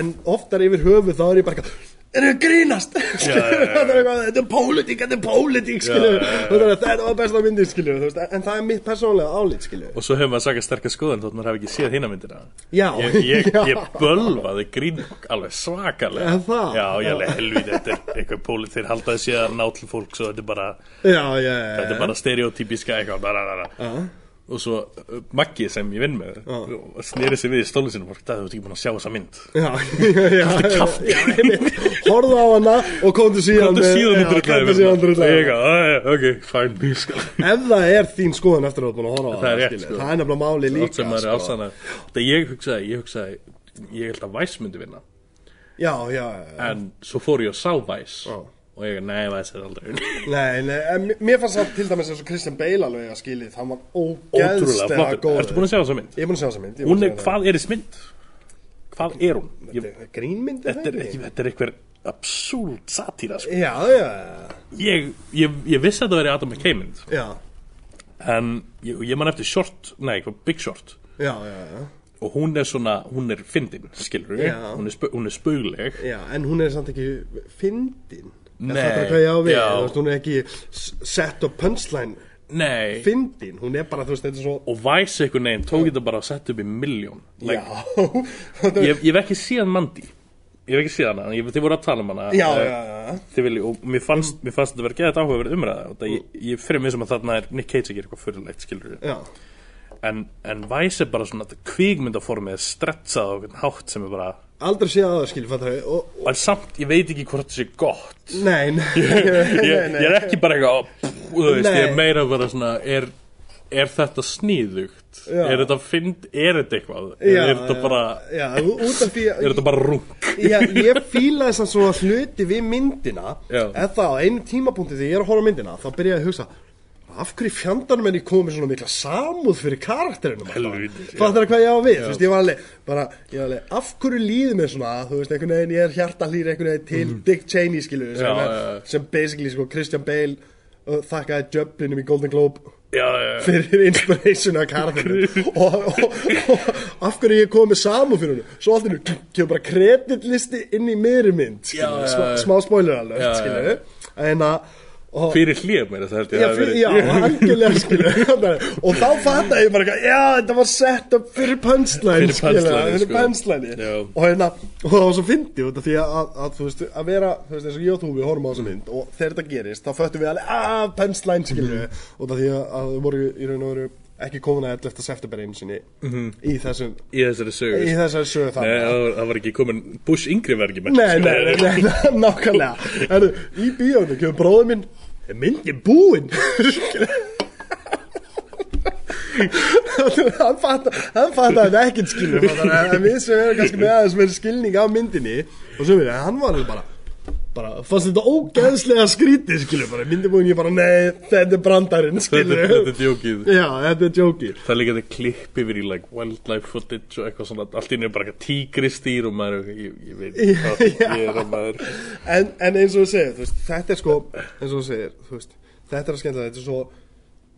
en oftar yfir höfuð þá er ég bara eitthvað, er það grínast, já, já. þetta er pólitík, þetta er pólitík, Já, já, já. Þetta var besta veist, en það er mitt persónlega skilju. og svo hefur maður sagt að sterkast skoðan þótt maður hafi ekki séð hina myndina Já, ég, ég, já. ég bölvaði grín alveg svakalega já, alveg helvið þetta er eitthvað pólit þeir haldaði séð að ná til fólk þetta er bara, Já, já, já, bara stereotypíska eitthvað bara, bara, bara. Og svo uh, Maggi sem ég vinn með og sneri sig við í stólu sinum og það hefur ekki búin að sjá þessa mynd. Já, já, já, horfðu á hana og komdu síðan Komdu síðan "Ah, já, ok, fine, skal Ef það er þín skoðun eftir að ert búin að horfa á Það rétt, sko. það er nefnilega máli líka, er sko. Það ég hugsaði, ég hugsaði Ég held að Vice myndi vinna. Já, já, En svo fór ég og sá Vice. Já. Og ég, nei, Vice er aldrei unni Nei, nei, en mér- fannst það til dæmis eins og Christian Bale alveg að skilið, hann var flottur góður. Ertu búin að sjá þessa mynd? Ég er búin að sjá þessa mynd. er Hún að er, hvað er þessi mynd? Hvað er hún? Ég. Þetta er grínmynd, er þetta, það er, þetta er eitthvað absúlt satíra sko. Já, já, ég, ég, ég vissi að þetta veri Adam McKay mynd já, En ég, ég man eftir short Nei, hvað, Big Short já, já, já, Og hún er svona, hún er fyndin, skilur Já. hún, er spau- hún er spaugleg já, en hún er samt ekki fyndin. Nei, Það er hvað ég á við, þú veist, hún er ekki set up punchline. Nei. Fyndin, hún er bara, þú veist, þetta er svo... Og Vice einhvern veginn tók þetta bara að setja upp í miljón like, Já, þetta ég, ég hef ekki séð Mandy. Ég hef ekki séð hana, ég, þið voru að tala um hana. Já, eh, já, já, vilji, og mér fannst, mér fannst þetta verið geðað áhugaverð umræða. Og það, ég, ég fyrir mig sem að þarna er Nick Cage að gera eitthvað fyrirlegt, skilur já, en, en Vice er bara svona kvíkmyndaformið er stretsað á einhvern hátt sem er bara aldrei séð að það, skilju, fattar við, og, en samt, ég veit ekki hvort þetta sé gott. Nei, nei, ég, nei, ég er ekki bara eitthvað þú veist, ég er meira bara svona er, er þetta sníðugt Já. er þetta fynd, er þetta eitthvað? Já, er þetta bara já, að... er þetta bara rung Já, ég fíla þess að svona hluti við myndina eða á einu tímapunkti þegar ég er að horfa á myndina þá byrja ég að hugsa af hverju fjandarnum er ég komið með svona mikla samúð fyrir já. fattar það hvað ég á við, veist, ég var alveg bara, ég alveg, af hverju líður mér svona þú veist, einhvern veginn, ég er hjartalýr einhvern veginn til Dick Cheney, skilu sem. Já, já, já. sem basically, sko, Christian Bale uh, þakkaði Jublinum í Golden Globe já, já, já. fyrir inspiration af karakterinu. Og, og, og af hverju ég kom með samúð fyrir hennu svo allt hennu kemur bara kreditlisti inn í miðri mynd smá, smá spoiler skilju en að og, fyrir hlið mér það held ég Já, fyrir, já, algjörlega skilju og þá fattaði ég bara eitthvað, já, þetta var sett upp fyrir punchline Fyrir punchline, fyrir sko. punchline og hérna, og það var svo fyndi út af því að, að, að, þú veist, að vera þú veist, eins og ég og þú, við horfum á þessa mynd og þegar þetta gerist, þá föttum við alveg, að, punchline skilju, Mhm. út af því að, að við voru í raun og veru ekki að 11. september einu sinni í þessum, í þessari sögu. Í þessari sögu Nei, það það var ekki komin Bush yngri með Nei, nei, nei, nei, nákvæmlega. Herru, í bíónu kemur bróður minn. Er myndin búinn? hann fattar hann fattar þetta ekkert skilur. Við sem erum kannski með aðeins með skilning af myndinni og svo við, hann var alveg bara bara, fannst þetta ógeðslega skrítið skilur bara, myndi búin ég bara, nei, þetta er brandarinn skilur þetta er djókið. Já, þetta er jókið Það er líka þetta klipp yfir í like wildlife footage og eitthvað svona allt í nefnir bara tígristýr og maður er ég, ég veit hvað ég er að maður en, en eins og þú segir, þú veist, þetta er sko eins og þú segir, þú veist, þetta er að skemmtilega þetta er svo,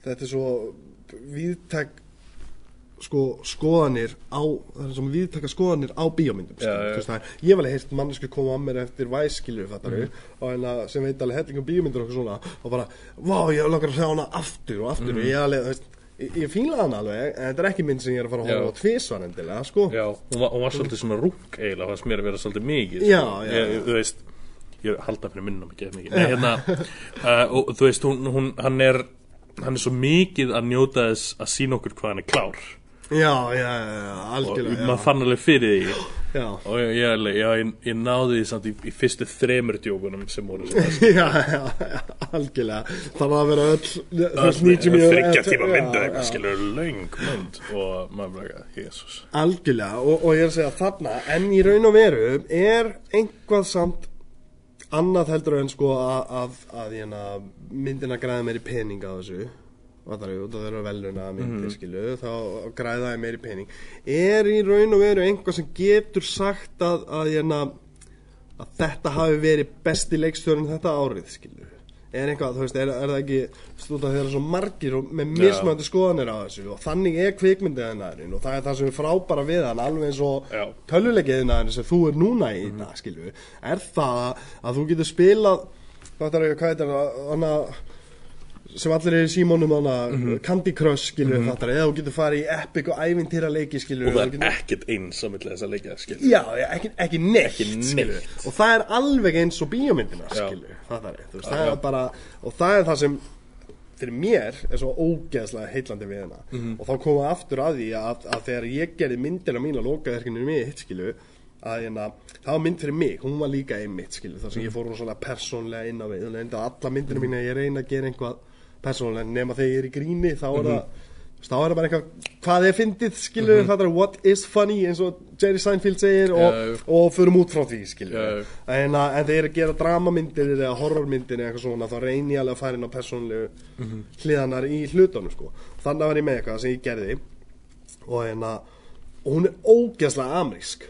þetta er svo viðtæk sko skoðanir á það er svona viðtæka skoðanir á bíómyndum það er, ég var alveg heyrt mannesku koma að mér eftir væskilur og hérna sem veit alveg helling um bíómyndur og svona og bara, vá, ég langar að sjá hana aftur og aftur og ég alveg, þú veist ég, ég fíla hana alveg, en þetta er ekki mynd sem ég er að fara að. Já. á tvisvar endilega, sko Já, hún var, hún var svolítið svona rúk eiginlega, fannst mér að vera svolítið mikið sko. já, ég, já. Þú veist, ég er halda fyrir minnum ekki mikið Nei, hérna, uh, og þú veist, hún, hún, hann er hann er svo mikið að njóta þess að sína okkur hvað hann er klár já, já, já, já, og algjörlega maður fann alveg fyrir því. Já, og ég, ég, ég, ég náði því samt í, í fyrstu þremur djókunum sem voru svona já, já, algjörlega. Það var að vera öll þú veist, 90 mínútur þryggja tíma já, mynd eða já. eitthvað skilur löng mynd. Og maður bara eitthvað, jésus algjörlega. Og, og ég er að segja þarna en í raun og veru er einhvað samt annað heldur en sko að, að, að hérna, myndina græða meiri pening á þessu Fattar þú, það eru veluna myndir Mhm. skilu, þá græða ég meiri pening er í raun og veru einhvað sem getur sagt að, að, hérna, að þetta hafi verið besti leikstjórn þetta árið skilu er eitthvað, þú veist, er, er það ekki stúta þegar það eru svo margir og með mismöndi skoðanir á þessu og þannig er kvikmyndiðinæðurinn og það er það sem er frábara við hann alveg eins og Já. tölvuleikiðinæðurinn sem þú er núna í mm. það, skilju er það að þú getur spilað hvað er það, hvað er það, hana sem allir er í símónum hana Candy Crush, skilju, mm -hmm. eða þú getur farið í epic og ævintýra leiki, skilju og það er ekkert eins á milli þess að leika skilur Já, ekki, ekki neitt, Ekki neitt. skilur. og það er alveg eins og bíómyndina skilur, það, er, veist, Já, það er bara og það er það sem fyrir mér er svo ógeðslega heitlandi við hana Mhm. og þá við aftur að því að, að þegar ég gerði myndina mín að loka þerkinu mitt skilu að hérna, það var mynd fyrir mig, hún var líka einmitt skilu, þar sem ég fór svona persónlega inn á við, þannig að alla myndina mín ég reyna að gera einhvað persónlega nema þegar ég er í gríni, þá er það þú veist, þá er það bara eitthvað, hvað er fyndið skilu, mm það er what is funny eins og Jerry Seinfeld segir og, já. og förum út frá því skilu Já, já. en, að- en þegar ég er að gera dramamyndir eða horrormyndir eða eitthvað svona þá reyni ég alveg að fara inn á persónlegu Mhm. hliðanar í hlutunum sko. þannig var ég með eitthvað sem ég gerði og, hérna, og hún er ógeðslega amerísk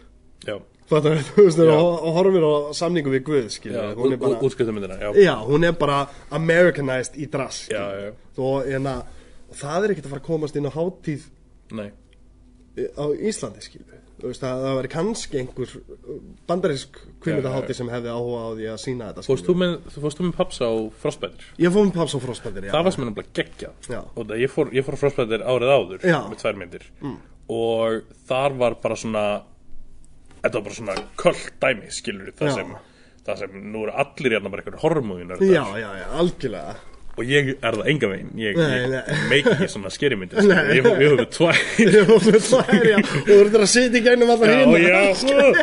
já, Fattar þú, veist, Já. horfum við á samningu við Guð, skilur já, hún er bara, útskjöftamyndina já, já, hún er bara Americanized í drass, Já, skilur já. og, hérna, og það er ekkert að fara að komast inn á hátíð nei. á Íslandi, skilur þú veist, það, það væri kannski einhver bandarísk kvinnutahátíð sem hefði áhuga á því að sína þetta, fórst þú fórst þú með paps á Frostbiter Ég fór með paps og frostbættir, já. Það var sem er nefnilega geggjað. Já. og það, ég, fór, ég fór þetta var bara svona köld dæmi skilur það sem það sem nú eru allir hérna bara einhverjum hormóðunar Já, já, já, algjörlega. Og ég er það enga veginn ég, ég nei. meik ekki svona skerimyndir ég, ég hefur tvær fór með tvær, já. Og þú verður að sitja í gegnum alla já, hinn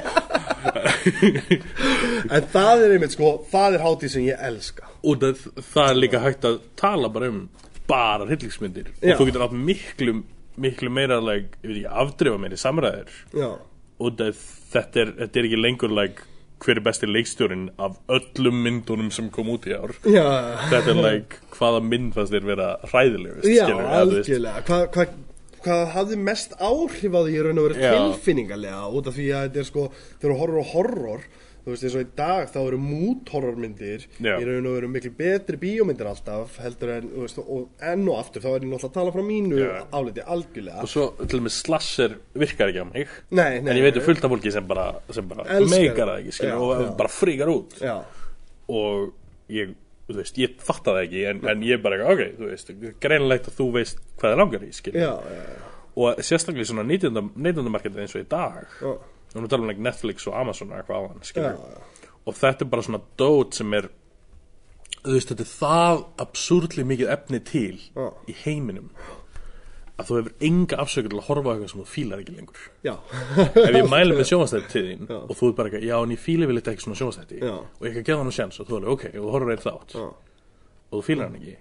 En það er einmitt, sko, það er hátíð sem ég elska. Og það, það er líka hægt að tala bara um bara hryllingsmyndir. Og þú getur átt miklu miklu meira like, afdrifa meiri samræðir Já, og þetta, er, þetta er ekki lengur like, hver er besti leikstjórin af öllum myndunum sem kom út í ár já þetta er like, hvaða mynd fannst þér vera hræðilegust Já, veist. algjörlega Hvað hva, hva hafði mest áhrif á því og veru Já. tilfinningarlega út af því að þetta er sko þegar þú horfur á horror þú veist eins og í dag þá eru mút horrormyndir Já. í raun og veru miklu betri bíómyndir alltaf heldur en veist, og enn og aftur þá er ég náttúrulega að tala frá mínu áliti algjörlega. Og svo til og með slasher virkar ekki á mig. Nei, nei, en ég veit um fullt af fólki sem bara, sem bara meikar það. ekki skilur, Já, og já. bara fríkar út. Já, og ég, þú veist, ég fatta það ekki en, en ég bara, ok, þú veist greinilegt að þú veist hvað það langar í, já, og sérstaklega í svona neytundamarketi eins og í dag já. og nú talum við like Netflix og Amazon og eitthvað á hann, og þetta er bara svona dót sem er þú veist, þetta er það absúrli mikið efni til Já. í heiminum að þú hefur enga afsökur til að horfa á eitthvað sem þú fílar ekki lengur ef ég mæli með sjónvastætti til þín Já. og þú er bara eitthvað, já en ég fíli vel þetta ekki svona sjónvastætti Já. og ég kan gefa hann nú sjans og þú er alveg, ok, og þú horfur einn þátt já, og þú fílar hann ekki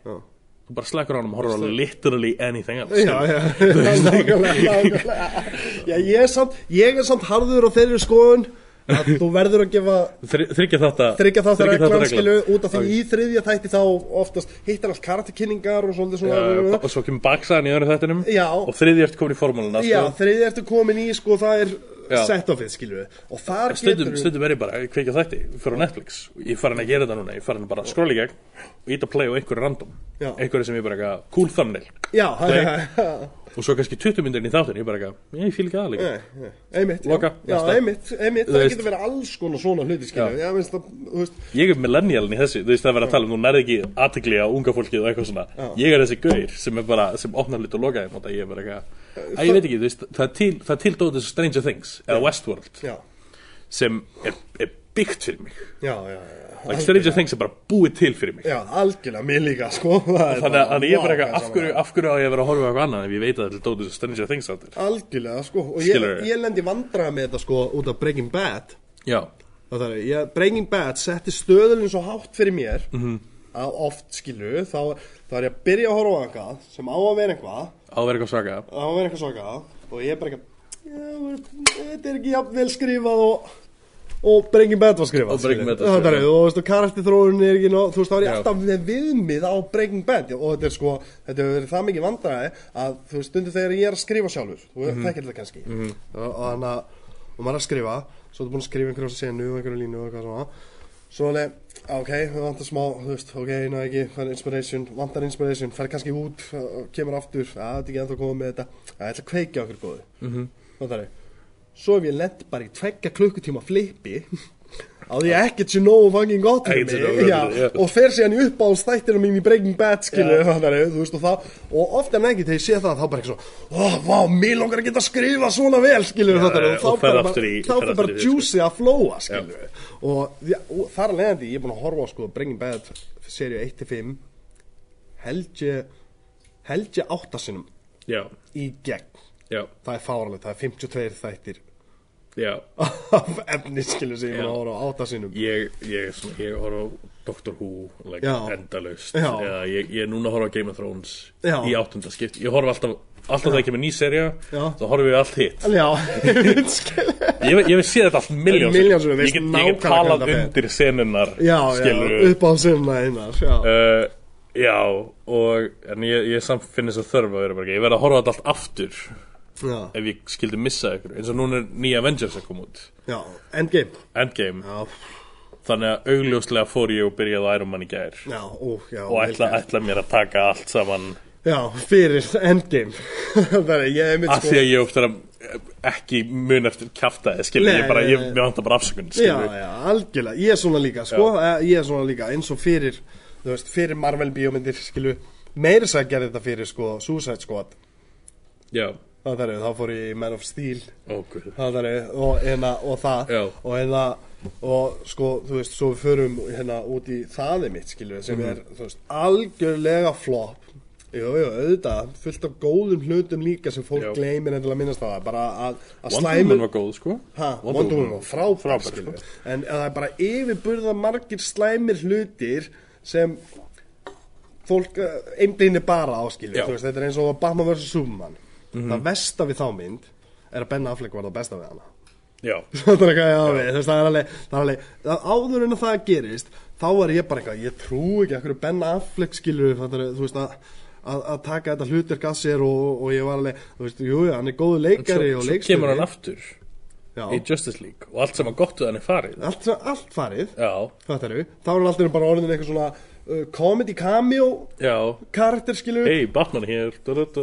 þú bara slekkur á hann og horfur á literally anything else. Já, já, nákvæmlega, Já, ég er samt, ég er samt harður á þeirri skoðun að þú verður að gefa þriggja þetta þryggja þátta reglan skilu út af því í þriðja þætti þá oftast hittar allt karakterkynningar og svolítið Já, svona og svo kemur baksaðan í öðru þættinum. Já. og þriði eftir komin í formúluna Já, sko. þriðja ertu komin í sko það er Já. set-offið skilu og þar stundum, getur stundum er ég bara, ég kveikja þætti fyrir Netflix, ég farin að gera þetta núna ég farin bara að skrolla í gegn og ít að play á einhverju random, Já. einhverju sem ég bara eitthvað cool thumbnail Já, Play. og svo kannski 20 myndin í þáttin, ég bara eitthvað ég fíl ekki aðlega Nei, nei, einmitt, Loka, já, já næsta. einmitt, einmitt, það veist- getur verið alls konar svona hluti, skilju, Já. já, minnst það, þú veist, ég er millennialin í þessi, þú veist það er verið að tala um þú nærði ekki aðtegli á unga fólkið og eitthvað svona. Já. ég er þessi gaur sem er bara, sem opnar lit og loka þeim og það ég er bara eitthvað, að ég veit ekki, þú veist það er til, það er til dótið Stranger Things eða Westworld já, sem er, er byggt fyrir mig. Já, já, já, like Stranger Things er bara búið til fyrir mig. Já, algjörlega, mér líka, sko, þannig að- ég er bara eitthvað, hvað af hverju, á ég að vera að horfa á eitthvað annað ef ég veit að þetta er dótið Stranger Things áttir? Algjörlega, sko, og ég, ég lendi vandrað með þetta, sko, út af Breaking Bad, já, það er, ég, Breaking Bad setti stöðulinn svo hátt fyrir mér, Mhm. -hmm. að oft, skilju, þá, þá er ég að byrja að horfa á eitthvað sem á að vera eitthvað, á að vera eitthvað svaka á að vera eitthvað svaka, og ég er bara eitthvað, þetta er ekki jafn vel skrifað og, og Breaking Bad var skrifað, Og Breaking Bad var það skrifað. er, og þú veist, og karakterþróun er ekki, nóg- þú veist, þá er ég alltaf með viðmið á Breaking Bad, og þetta er sko, þetta hefur verið það mikið vandræði að, þú veist, stundu þegar ég er að skrifa sjálfur, þú mm þekkir þetta kannski, og, og þannig að, og maður er að skrifa, svo er búin að skrifa einhverjum senu og einhverjum línu og eitthvað svona, svo alveg, ok, við vantar smá, þú veist, ok, ná ekki, fær inspiration, vantar inspiration, fær kannski út, kemur aftur, að þetta er ekki ennþá komið með þetta, að ég ætla að kveikja okkur góðu, mm. -hmm. Er, svo ef ég lent bara í tveggja klukkutíma flippi, á því að ekkert sé nógu fucking gott Ekkert sé mig, já, og fer síðan í uppáhaldstættina mín í Breaking Bad, skilu, þannig þú veist, og það, og ofta en ekki þegar ég sé það, þá bara ekki svo, ó, vá, mér langar að geta að skrifa svona vel, skilu, Já, þannig og bara, í- þá fyrir bara þig, juicy að flóa, skilu, og, já, og þar að leiðandi, ég er búin að horfa á, sko, Breaking Bad, serið 1-5, held ég, held ég áttasinnum já, í gegn, það er fáralegt, það er 52 þættir af efni, skilu, sem ég er búin að horfa á áttasinnum. ég, ég, er svona, ég horf á Doctor Who like, Já. endalaust Já. Eða, ég, ég er núna að horfa á Game of Thrones Já. í áttunda skipt ég horf alltaf, alltaf þegar kemur ný serja Já. þá horfum við allt hitt Já, ég veit, skilu. ég, ég hef séð þetta allt miljón Milljón sinnum, ég veist get, ég get nákvæmlega talað þetta fer. undir senunar Já, já, skilur upp á sinna einar, já. uh, já og en ég, ég samt finn þess að þörf að vera bara ekki ég verð að horfa á þetta allt aftur já, ef ég skildi missa ykkur eins og núna er nýja Avengers að koma út. Já, endgame. Endgame. Já, þannig að augljóslega fór ég og byrjaði að Iron Man í gær. Já, ó, já. og vel ætla, gert. ætla mér að taka allt saman. Já, fyrir endgame. það er, ég er mitt af því að ég ofta ekki mun eftir kjaftaði skilur Nei, ég bara, nei, ég, nei. mér vantar bara afsökun Já, skilur já, algjörlega, ég er svona líka, sko, eh, ég er svona líka, eins og fyrir, þú veist, fyrir Marvel bíómyndir, skilu, meiri sæk gerði þetta fyrir, sko, Suicide Squad, já, það er, þá fór ég í Man of Steel, guð það er, og, hérna, og það, Já. og hérna, og sko, þú veist, svo við förum hérna út í þaði mitt, skilju, sem Mhm. er, þú veist, algjörlega flop, jú, jú, auðvitað, fullt af góðum hlutum líka sem fólk gleymir enn til að minnast á það, bara að, að Wonder slæmur- Woman var góð sko Ha, Wonder Woman var frábær, skilur sko. En að það er bara yfirburða margir slæmir hlutir sem fólk uh, einblínir bara á. Mhm. Þú veist, þetta er eins og Batman vs. Superman Það versta við þá mynd er að Ben Affleck var það besta við hana. Já, Það er alveg, það er alveg áður en að það gerist þá er ég bara eitthvað, ég trú ekki að Ben Affleck skilur þú veist, að að, taka þetta hlutverk að sér og, og ég var alveg, þú veist, jú, já, hann er góðu leikari svo, og svo leikstjóri. kemur hann aftur Já. í Justice League og allt sem að gott við hann er farið. Allt, allt farið. Þetta eru, þá er hann alltaf bara orðin eitthvað svona comedy cameo já, karakter skilu hey Batman hér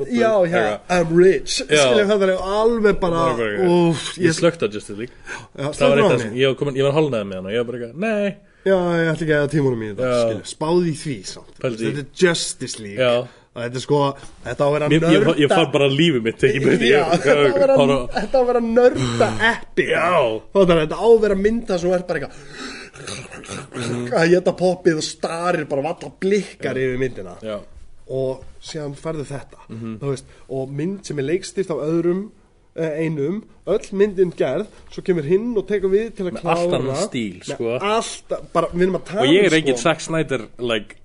já, já. I'm rich skilu þetta er alveg bara Það úf, ég ég, slögt á Justice League. Já, það var eitt af henni. ég ég var hálnaði með hann og ég var bara nei. Já, ég ætla ekki að tímunum í þetta Já. skilu, spáði því samt. Pældu í. þetta er Justice League. Já. þetta er sko, þetta á að vera ég, ég, nörda ég fann bara lífið mitt þetta á að vera, horfa- þetta á að vera nörda eppi þetta á að vera mynda sem er bara eitthvað að geta poppið og starir bara valla blikkar yfir myndina. Já, og síðan færðu þetta þú veist, og mynd sem er leikstýrt af öðrum eh, einum, öll myndin gerð svo kemur hinn og tekur við til að Með klára allt annan stíl, Með sko. allt, bara, og ég er um, engin Zack Snyder like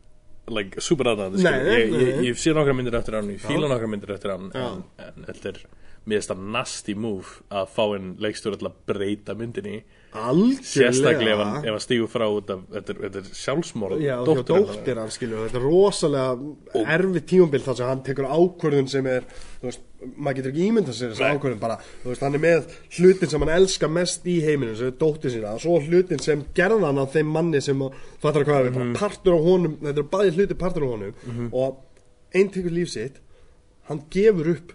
like, super aðnæðandi nei, ég, ég, ég sé nokkra myndir eftir hann, ég fíla nokkra myndir eftir hann Já. en, þetta er það nasty move að fá einn leikstjóri að breyta myndinni algjörlega. Sérstaklega ef hann, stígur frá út af, þetta er, þetta er sjálfsmorð Já, hjá dóttir hann skilur þetta er rosalega erfið tímumbil þar sem hann tekur ákvörðun sem er þú veist, maður getur ekki ímyndað sér þessa Nei. ákvörðun bara, þú veist, hann er með hlutin sem hann elskar mest í heiminu sem er dóttir sína, og svo hlutin sem gerða hann af þeim manni sem, fattar hvað við, Mhm. bara partur á honum þetta er bæði hluti partur á honum og einn tekur líf sitt hann gefur upp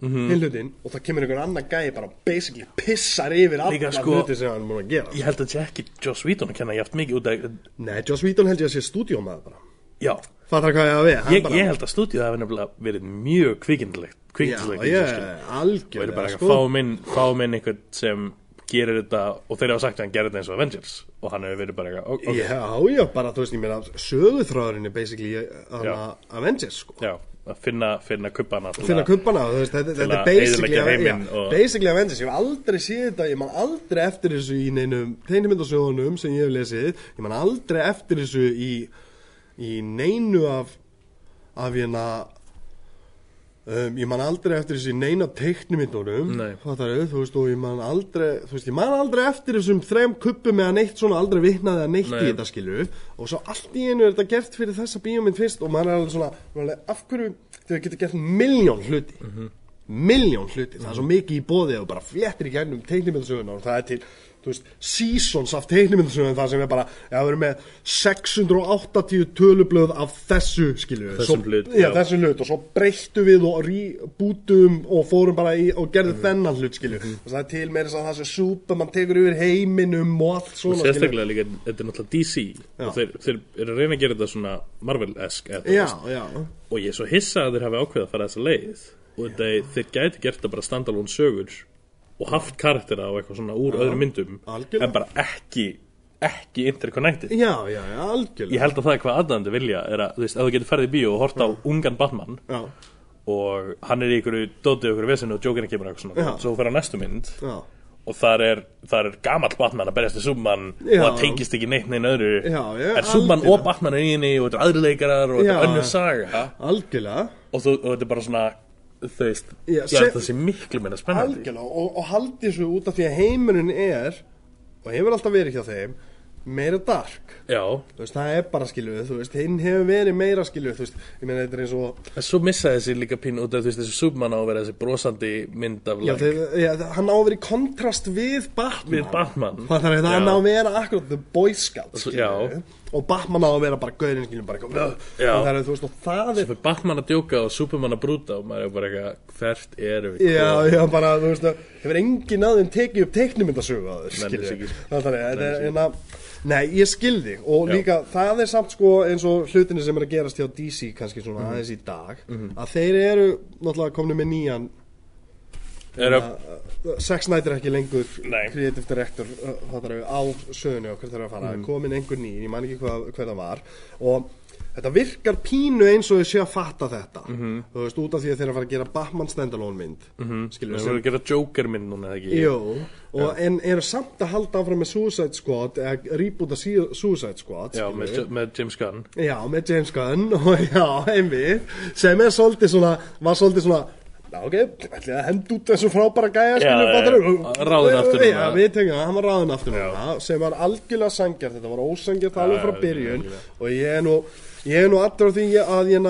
Mhm. hinn hlutin og það kemur einhver annar gæi bara basically pissar yfir allar sko- hluti sem hann er múin að gera ég held að sé ekki Joss Whedon að kenna jæft mikið út af Nei, Joss Whedon held ég að sé stúdíómaður bara já, Fattar hvað ég að við ég, bara, ég held að stúdíu hafi nefnilega verið mjög kvikindilegt Já, kvikindilegt ég, og eru algjörlega bara sko. að fáum inn, fáum inn einhvern sem gerir þetta og þeir hafa sagt að hann gerir þetta eins og Avengers. Og hann hefur verið bara eitthvað ok, Já, já, bara þú veist, ég meina söguþráðurinn er basically Já. Avengers sko. Já, að finna, finna kuppana finna kuppana, þú veist, þetta, er basically, já, og- basically Avengers, ég hef aldrei séð þetta, ég man aldrei eftir þessu í neinum tegnimyndasögunum sem ég hef lesið, ég man aldrei eftir þessu í, í neinu af, af hérna, um, ég man aldrei eftir þessu í neina teiknimyndunum, Nei. þú veist, og ég man aldrei, þú veist, ég man aldrei eftir þessum þrem kuppum eða neitt svona, aldrei vitnaði að neitt Nei. í þetta skilu, og svo allt í einu er þetta gert fyrir þessa bíómynd fyrst og maður er alveg svona, alveg, af hverju þau getur gert miljón hluti mm miljón hluti, það er svo mikið í bóði og bara fléttir í gænum teiknimyndasögunar og það er til, þú veist, seasons af teiknimyndasögun það sem er bara, já, við erum með 680 tölublöð af þessu, skilju Þessum hlut, já, já. þessum hlut og svo breyttu við og rebootum og fórum bara í og gerðum þennan hlut, skilju og það er til meira þess að það sem Superman tekur yfir heiminum og allt svona, skilju sérstaklega líka, þetta er náttúrulega DC og þeir, þeir eru að reyna að gera þetta svona Marvel-esk já, já, og ég er svo hissa að þeir hafi ákveðið að fara þessa leið. Og þeir, þeir gæti gert það bara standalone sögur og haft karaktera og eitthvað svona úr öðrum myndum algjörlega. en bara ekki ekki interconnected já, já, já, algjörlega ég held að það er hvað aðdæðandi vilja er að þú veist, ef þú getur ferðið í bíó og horta á ungan Batman já, og hann er í ykkur dótið ykkur vesinu og Jokerinn kemur eitthvað svona Já. svo fer á næstu mynd já og þar er, þar er gamall Batman að berjast Superman Já. og það tengist ekki neitt neina öðru Já, já, Superman algjörlega. og Batman er í henni og þetta er aðri leikarar og þetta Já. er önnur saga algjörlega og, þú, og þetta er bara svona þú veist, Já, já, það sé miklu meina spennandi. Algjörlega og, og haldi þessu út af því að heimurinn er og hefur alltaf verið hjá þeim meira dark. Já, þú veist, það er bara skiluð, þú veist, hinn hefur verið meira skiluð, þú veist, ég meina þetta er eins og en svo missaði þessi líka pín út af þú veist, þessi Superman á að vera þessi brosandi mynd af já, like, þeir, já, hann á að vera í kontrast við Batman. Við Batman. Það er Já. hann á að vera akkurat the boy scout, Svo- já. skilju og Batman á að vera bara gauðin, Já. það er, þú veist, og það er Batman að djóka og Superman að brúta og maður er bara eitthvað hvert erum við Já, já, bara, þú veist, það hefur engin aðeins tekið upp teiknumyndasögu að. Það að, nei, ég skildi og Já. líka, það er samt sko eins og hlutinni sem er að gerast hjá DC kannski svona Mhm. aðeins í dag, að þeir eru náttúrulega komni með nýjan, Zack Snyder er ekki lengur Nei. creative director, uh, á sögunni og hvert það er að fara, Mhm. komin einhver ný, ég man ekki hvað, hver það var og Þetta virkar pínu eins og þau sé að fatta þetta Mhm. Þú veist, út af því að þeir eru að fara að gera Batman standalone mynd mm -hmm. við vorum að gera Joker mynd núna ekki Jú, og en eru samt að halda áfram með Suicide Squad eða Su- Suicide Squad já, skilurðu. með, með James Gunn já, með James Gunn og já, einmitt sem er svolítið svona, var svolítið svona Já, ok, ætli að henda út þessu frábæra gæja, ráðinn aftur Já, við tengjum það, hann var ráðin aftur sem var algjörlega sangjart, þetta var ósangjart alveg frá byrjun. og ég er nú, ég er nú allur á því að ég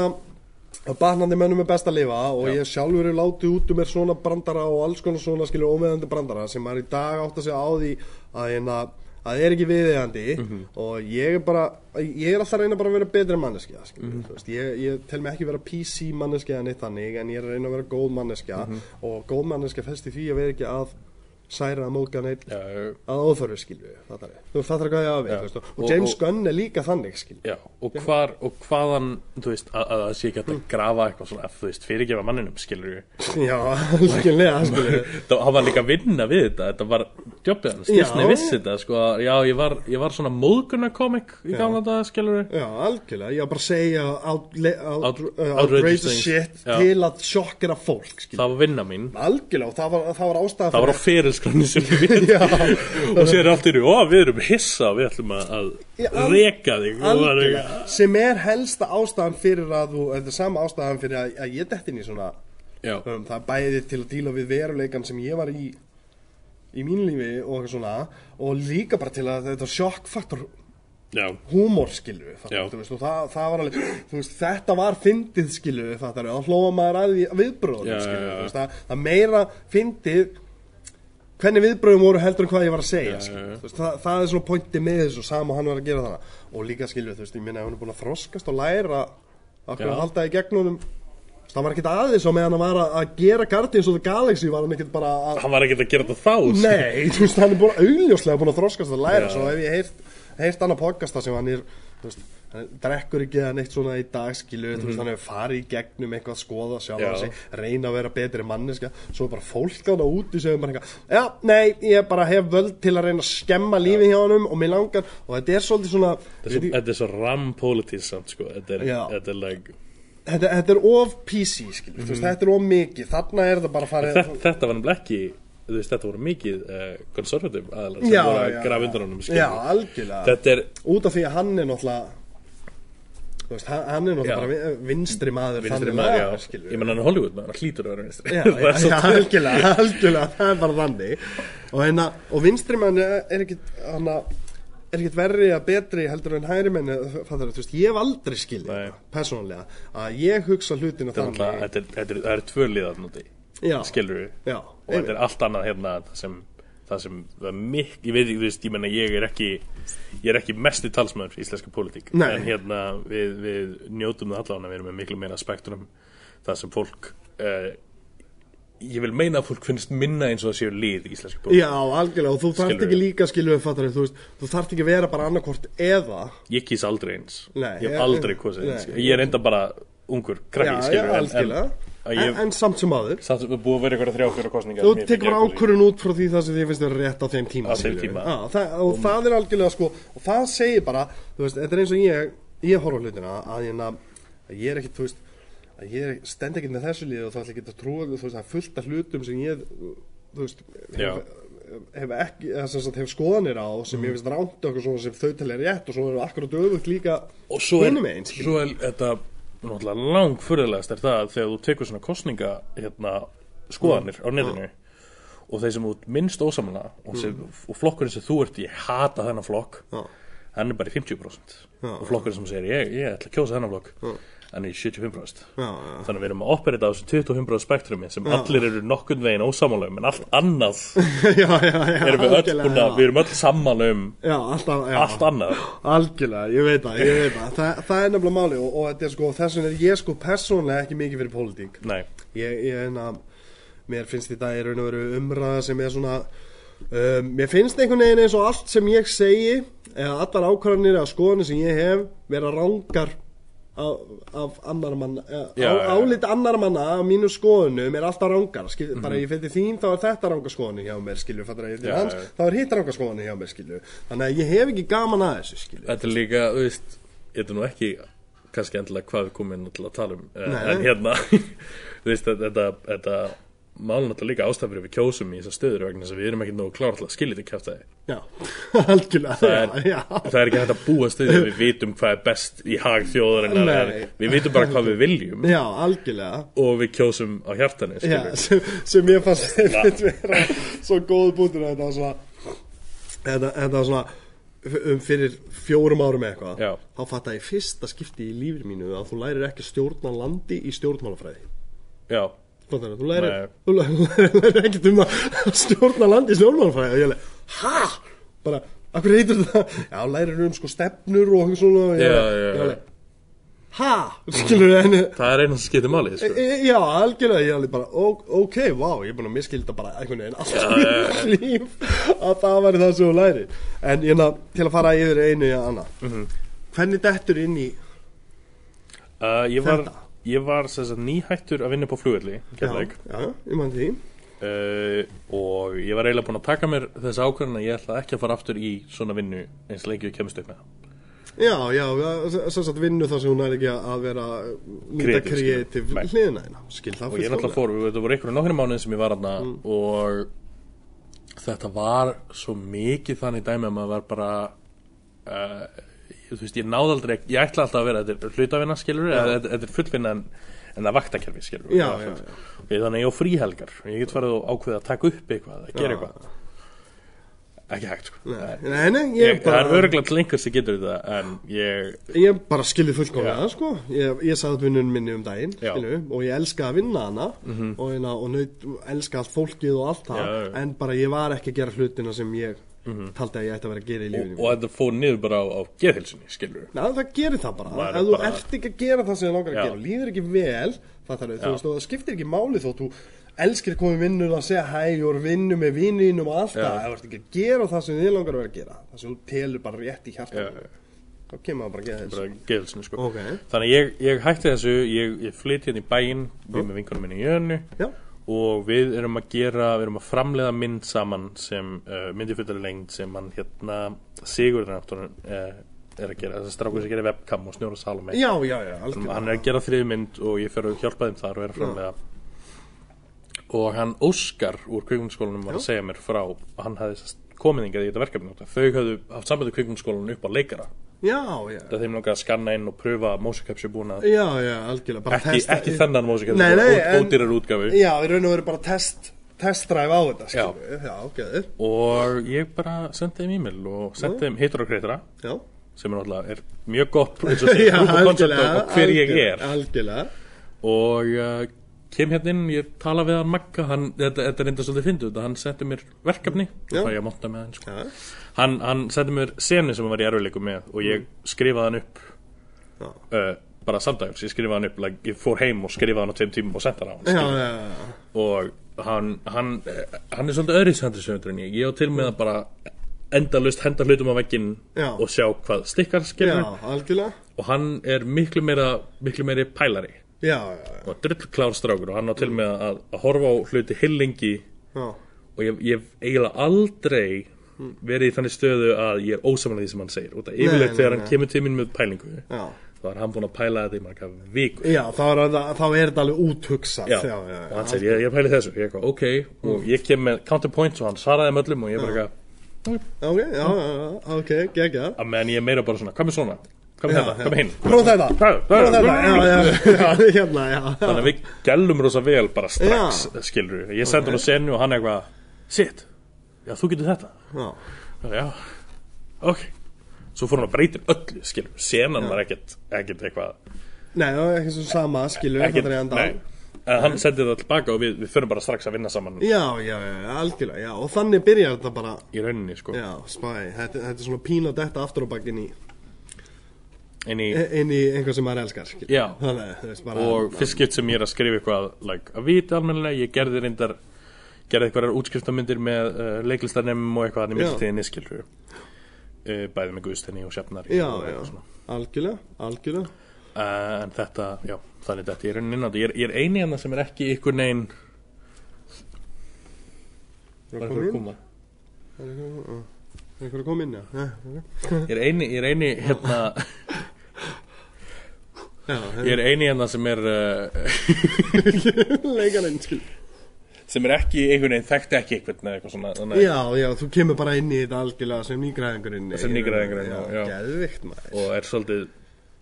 að batnandi mönnum er best að lifa. Og ég sjálfur er látið út um mér svona brandara og alls konar svona skilur ómeðandi brandara sem maður í dag átt að segja á því að hérna að það er ekki viðeigandi Mhm. og ég er bara ég er alltaf að reyna bara að vera betri manneskja þú veist, ég, ég tel mig ekki vera PC manneskja en eitt þannig en ég er að reyna að vera góð manneskja Mhm. og góð manneskja fest í því að vera ekki að særa að móka neitt að óþörfu skilur fattar þú fattar hvað ég þú veist, og, Og- James og- Gunn er líka þannig skilur já, og hvar og hvaðan, þú veist, að, að það sé ekki að grafa eitthvað svona, þú veist, fyrirgefa manninum skilur já, algjörlega skilur það var líka að vinna við þetta þetta var, jobbið hans. Disney vissi þetta sko, að- já, ég var, ég var svona móðgunarkomik í gamla dag, skilur Já, algjörlega, ég var bara að segja uh, outrageous things. shit Já. til að sjokkera fólk skilur. það var vinna mín. Algjörlega, það var, það var ástæða það var á ferilskránni sem við Já, og sér allt nú, ó, við erum hissa við ætlum að, að Já, reka þig. Það algjörlega. Sem er helsta ástæðan fyrir að þú, þetta er sama ástæðan fyrir að, að ég dett inn í svona um, það bæði til að díla við veruleikan sem ég var í í mínu lífi og svona og líka bara til að þetta sjokkfaktor húmor skilu og það, það var alveg veist, þetta var fyndið skilu og hlóa maður að veist, það, það meira fyndið hvernig viðbröðum voru heldur en hvað ég var að segja já. þú veist, það, það er svona pointi með þessu sama og hann var að gera þannig og líka skilu, þú veist, ég minna að hann er búin að þroskast og læra að halda í gegnum það var ekkert aðeins á meðan hann var að, að gera Guardians of the Galaxy var hann ekkert bara að hann var ekkert að gera þetta þá. Nei, þú veist, hann er búin augljóslega búin að þroskast að læra. Svo hef ég heyrt, heyrt annað podcasta sem hann er þú veist, drekkur ekki eða neitt svona í dag skilu, þú veist, hann hefur farið í gegnum eitthvað að skoða sjálf. Já. sig, reyna að vera betri manneska svo bara fólk á það úti sem bara eitthvað, já, nei, ég bara hef völd til að reyna að skemma lífið hjá honum og mér langar, og þetta er svolítið svona Þetta er svo- þetta er svo ram-politísk samt sko. þetta er, þetta er like þetta, þetta er of PC, skilu, þú veist, þetta er of mikið þarna er þetta bara farið þetta, þetta var nefnilega ekki veist, þetta voru mikið uh, konservativ aðalega sem Já, voru að grafa undan honum þetta er út af því að hann er náttúrulega veist, hann er náttúrulega bara vi- vinstri maður vinstri maður, já, skilur ég menn hann er Hollywood maður, hann hlýtur að vera vinstri. Já, Það já, er svo- já, algjörlega, algjörlega, það er bara þannig. Og, hérna, og vinstri maður er ekkit hann er ekkit verri að betri heldur en hægri menn fattar, þú veist, ég hef aldrei skilið Nei. persónulega, að ég hugsa hlutina Þetta er náttúrulega- þannig. þetta er- þetta er- það eru tvö liðar núti já, skilur við og þetta er allt annað hérna sem það sem það er mikk, ég veit ekki, þú veist, ég menna ég er ekki ég er ekki mesti talsmaður í íslenska pólitík. En hérna við, við njótum það allan að við erum með miklu meira spektrum það sem fólk uh, ég vil meina að fólk finnst minna eins og það séu lið í íslenska pólitík. Já, algjörlega, og þú þarft ekki líka skilur við fattar, þú veist, þú þarft ekki vera bara annarkort eða. Ég kýs aldrei eins. Nei, ég hef aldrei kosið eins. ég er enda bara ungur krakki, Já, skilur en, en, samt sem aður samt sem við búum að vera ykkur að þrjá fjóra kostningar Þú tekur ég ekki- ákvörðun út frá því það sem þið finnst vera rétt á þeim tíma Á þeim tíma. Já, það, og það er algjörlega sko og það segir bara, þú veist, þetta er eins og ég ég horf á hlutina að ég, na, að ég er ekkit, þú veist að ég stend ekkit með þessu lið og þá ætla ekki að trúa þú veist, það er fullt af hlutum sem ég þú veist, hef, hef ekki sem sagt hef skoðanir á sem ég finnst ránt okkur svona sem þau náttúrulega langfurðulegast er það að þegar þú tekur svona kostninga hérna, skoðanir á netinu og þeir sem út minnst ósamlega og, sem, og flokkurinn sem þú ert í hata þennan flokk hann er bara í 50% Já. og flokkurinn sem segir ég, ég ætla að kjósa þennan flokk hann er í 75% Já, já. þannig að við erum að operita á þessu 25% spektrumi sem allir eru nokkurn veginn ósamála um en allt annað já, já, já, erum við öll búin að já. við erum öll sammála um Já, alltaf, já. allt annað Algjörlega, ég veit það, ég veit það Þa, Það er nefnilega máli og, og er sko þess vegna er ég sko persónlega ekki mikið fyrir pólitík Ég, ég er að mér finnst þetta í raun og veru umræða sem er svona um, mér finnst einhvern veginn eins og allt sem ég segi eða allar ákvarðanir eða skoðanir sem ég hef vera rángar af, annar manna á, já. álit annar manna af mínu skoðunum er alltaf rángar skil, bara Mhm. ég fyrir þín þá er þetta rángar skoðanir hjá mér skilju, þá er hitt rángar skoðanir hjá mér skilju þannig að ég hef ekki gaman að þessu skilju Þetta er líka, þú veist, þetta er nú ekki kannski endilega hvað við komum til að tala um eh, Nei. en hérna, þú veist, þetta, þetta, málum náttúrulega líka ástæður við kjósum í þessar stöður vegna þess að við erum ekki nógu til að skilja þetta kjátt Já, algjörlega það það er ekki hægt að búa stöður við vitum hvað er best í hag þjóðarinnar. Við vitum bara hvað við viljum. Já, algjörlega. Og við kjósum á hjartanu já, sem, sem ég fannst vera svo góð bútur að þetta var svona þetta, var svona um fyrir fjórum árum eitthvað Já. þá fatt ég fyrsta skipti í lífið mínu að þú lærir ekki að stjórna landi í stjórnmálafræði. Já, Fattar þú lærir, lærir, lærir ekkert um að stjórna landi leir, hæ? bara, akkur heitir þetta? já, lærir um sko stefnur og eitthvað svona Já, já, já. hæ? það er eina sem skiptir máli sko. E, Já, algjörlega, ég er alveg bara, ok, vá, ég er búin að miskilda bara einhvern veginn allt í líf að það væri það sem þú læri En ég ná, til að fara yfir einu í annað Mhm. Hvernig dettur inn í, uh, Ég var, Þetta. Ég var sagt, nýhættur að vinna på flugvelli já, já, ég mann því. Uh, og ég var eiginlega búin að taka mér þess ákvörðin að ég ætla ekki að fara aftur í svona vinnu eins lengi við kemst upp með. Það Já, já, sem sagt vinnu þar sem hún er ekki að vera nýta kreatív það og ég náttúrulega fór, við þetta voru einhverju nokkru mánuðin sem ég var aðna og þetta var svo mikið þannig dæmi að maður var bara uh, þú veist, ég náði aldrei ég ætla alltaf að vera, þetta er hlutavinna skilur eða þetta þetta er fullvinna en, en það vaktakerfi skilur Já, já, já. og þannig ég á fríhelgar og ég get farið og ákveða að taka upp eitthvað að gera eitthvað. Ekki hægt sko. Nei, nei, ég, það bara er til einhvers sem getur þetta en ég Ég bara skilði fullkomlega, sko. Ég, ég sagði vinnunum minni um daginn, skilu Og ég elska að vinna hana Og, hérna, og naut, elska allt fólkið og allt það. En bara ég var ekki að gera hlutina sem ég Taldi að ég ætti að vera að gera í og, lífinu og þetta fór niður bara á, á geðhilsunni skilur Já, það gerir það bara. Ef þú bara- ert ekki að gera það sem þið langar að Já. gera Líður ekki vel þú veist, og það skiptir ekki máli þótt þú elskir að í vinnur að segja hæ og vinnu með vinninum og allt það. Ef þú ert ekki að gera það sem þið langar að vera að gera Það sem þú telur bara rétt í hjartan Þá kemur það bara að gera bara þess geðhilsunni sko. Ok, Þannig að ég, ég hætti þessu, ég, ég flytti hérna í bæinn, við með vinkunum minni í já, og við erum að gera, við erum að framleiða mynd saman sem uh, myndifullar lengd sem hann hérna Sigurður náttúrulega uh, er að gera, þessi strákur sem gerir webcam og snjóra Salome. já, já, já algjörlega. Hann er að gera þriði mynd og ég fer að hjálpa þeim þar og er að framleiða. Og hann Óskar úr kvikmyndaskólanum var að segja mér frá að hann hafði komið hingað í þetta verkefni. Þau hafðu haft sambandi kvikmyndaskólanum upp á leikara. Já, já, Það þeim langar að skanna inn og pröfa mósikapsi búin að já, já, algjörlega bara ekki, testa- ekki þennan mósikapsi, Nei, nei, en- ódýrar útgafu. Já, í raun og veru bara test testdræf á þetta, við Já, ok, og ég bara sendi þeim e-mail og sendi þeim hittur og kreitara já. sem er náttúrulega er mjög gott eins og Já, og hver ég er. Algjörlega. Og uh, kem hérna inn, ég tala við hann Magga, hann, þetta, þetta er enda svolítið þetta, hann setti mér verkefni hann sko. Hann, hann setti mér senu sem hann var í erfileikum með og ég skrifaði hann upp uh, bara samdags, ég skrifaði hann upp like, ég fór heim og skrifaði hann á tveim tímum og senda hann á hann og hann, hann, hann er svolítið öðris handrisöfundur en ég ég á til með að bara endalust henda hlutum á vegginn Já. og sjá hvað stikkar skilur og hann er miklu meira miklu meiri pælari Já, og drullklár strákur og hann á til með að, að horfa á hluti hillengi og ég ég hef eiginlega aldrei verið í þannig stöðu að ég er ósamanlega því sem hann segir. Og það Nei, yfirleitt nei, þegar hann kemur til mín með pælingu já. þá er hann búin að pæla þetta í marga vikur. Já, þá er, þá er þetta alveg úthugsað. Og hann segir, ég, ég pæli þessu. Ég eitthvað, ok, og ég kem með counterpoints og hann svaraði með öllum og ég bara Ok, já, ok, gegja að meðan ég er meira bara svona, hvað með svona hvað með Já, þetta, hvað með hinn Prófa þetta, prófa þetta, hérna, þannig að við gælum rosa vel bara strax, skilur ég sendi hann á senu og hann eitthvað shit, já þú getur þetta. Já, ok. Svo fór hann að breytir öllu, skilur senan var ekkert, ekkert eitthvað nei, það er ekki svo sama, skilur ekkert, þetta en hann sendi það tilbaka og við, við förum bara strax að vinna saman. Já, já, já, algjörlega, já, og þannig byrjar þetta bara. Í rauninni, sko. Já, spæ, þetta, þetta er svona pína detta aftur á bakinn í en í, inn í einhver sem maður elskar. Þannig, veist, og fyrst skipt sem ég er að skrifa eitthvað like, að vita almennilega, ég gerði reyndar gerði eitthvað útskriftamyndir með uh, leiklistarnemum og eitthvað þannig Já. mildtíðinni skilur uh, bæði með Guðstenni og Sjafnari Já, og já, eitthvað algjörlega, algjörlega. Uh, en þetta, já, þannig þetta ég er inn á þetta, ég er, ég er eini hann sem er ekki ykkur Er var það eitthvað að koma? Er einhver að koma? Inn, já? Ég er eini, ég er eini hérna, ég er eini hérna sem er uh, leikarinn, skil sem er ekki einhvern veginn þekkti ekki eitthvað eða eitthvað svona þannig, Já, já, þú kemur bara inn í þetta algjörlega sem nýgræðingurinn Sem nýgræðingurinn, já, já. Geðvikt, og er svolítið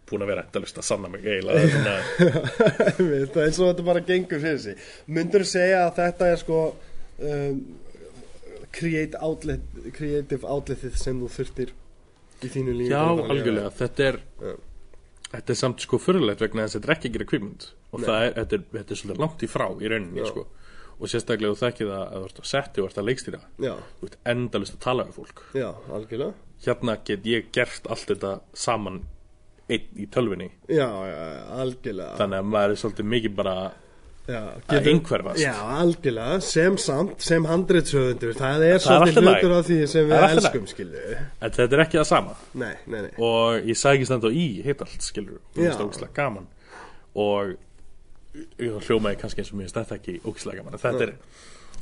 búin að vera endalist að sanna mig eiginlega Það er eins og þetta bara gengur fyrir sig. Myndur þú segja að þetta er sko um, create outlet, creative outletið sem þú þurftir í þínu lífi Já, að að algjörlega, þetta er Já. Þetta er samt sko fyrirlegt vegna þess að þetta er ekki að gera kvikmynd. Og það er, þetta er, þetta er svolítið langt í frá í rauninni sko. Og sérstaklega þú þekkið að þú ert að setti og ert að leikstýra. Já, þú ert endalist að tala við fólk. Já, hérna get ég gert allt þetta saman einn í tölvinni já, algjörlega. Þannig að maður er svolítið mikið bara já, að einhverfast. Já, algjörlega, sem samt, sem handritsöfundur Það er svolítið hlutur af því sem við elskum, skilju en þetta er ekki það sama. Nei, nei, nei. Og ég sagði ekki standa í hitt allt skilur og það er ógislega gaman. Og hljómaði kannski eins og mér þetta ekki ógislega gaman. Þetta er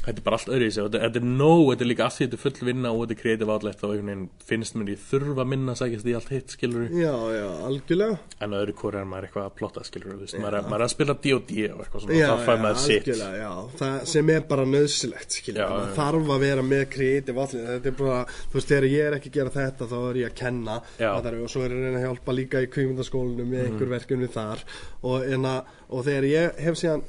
þetta er bara allt öðru í sig þetta, þetta er nóg, þetta er líka allt því þetta er full vinna og þetta er kreatív átlegt og einhvern veginn finnst mér ég þurfa að minna að sækjast í allt hitt skilur Já, já, algjörlega. En öðru hvori er maður eitthvað að plotta skilur veist, maður, er- maður er að spila D&D og eitthvað svona Já, þá fær já, maður sitt. já, það sem er bara nöðsilegt skilja, Já, það já. þarf að vera með kreatív allir, þetta er bara þú veist, þegar ég er ekki að gera þetta þá er ég að kenna Já. Það er, og svo er ég að að hjálpa líka í kvímyndaskólinu með einhver verkefni þar. Og, enna, og þegar ég hef síðan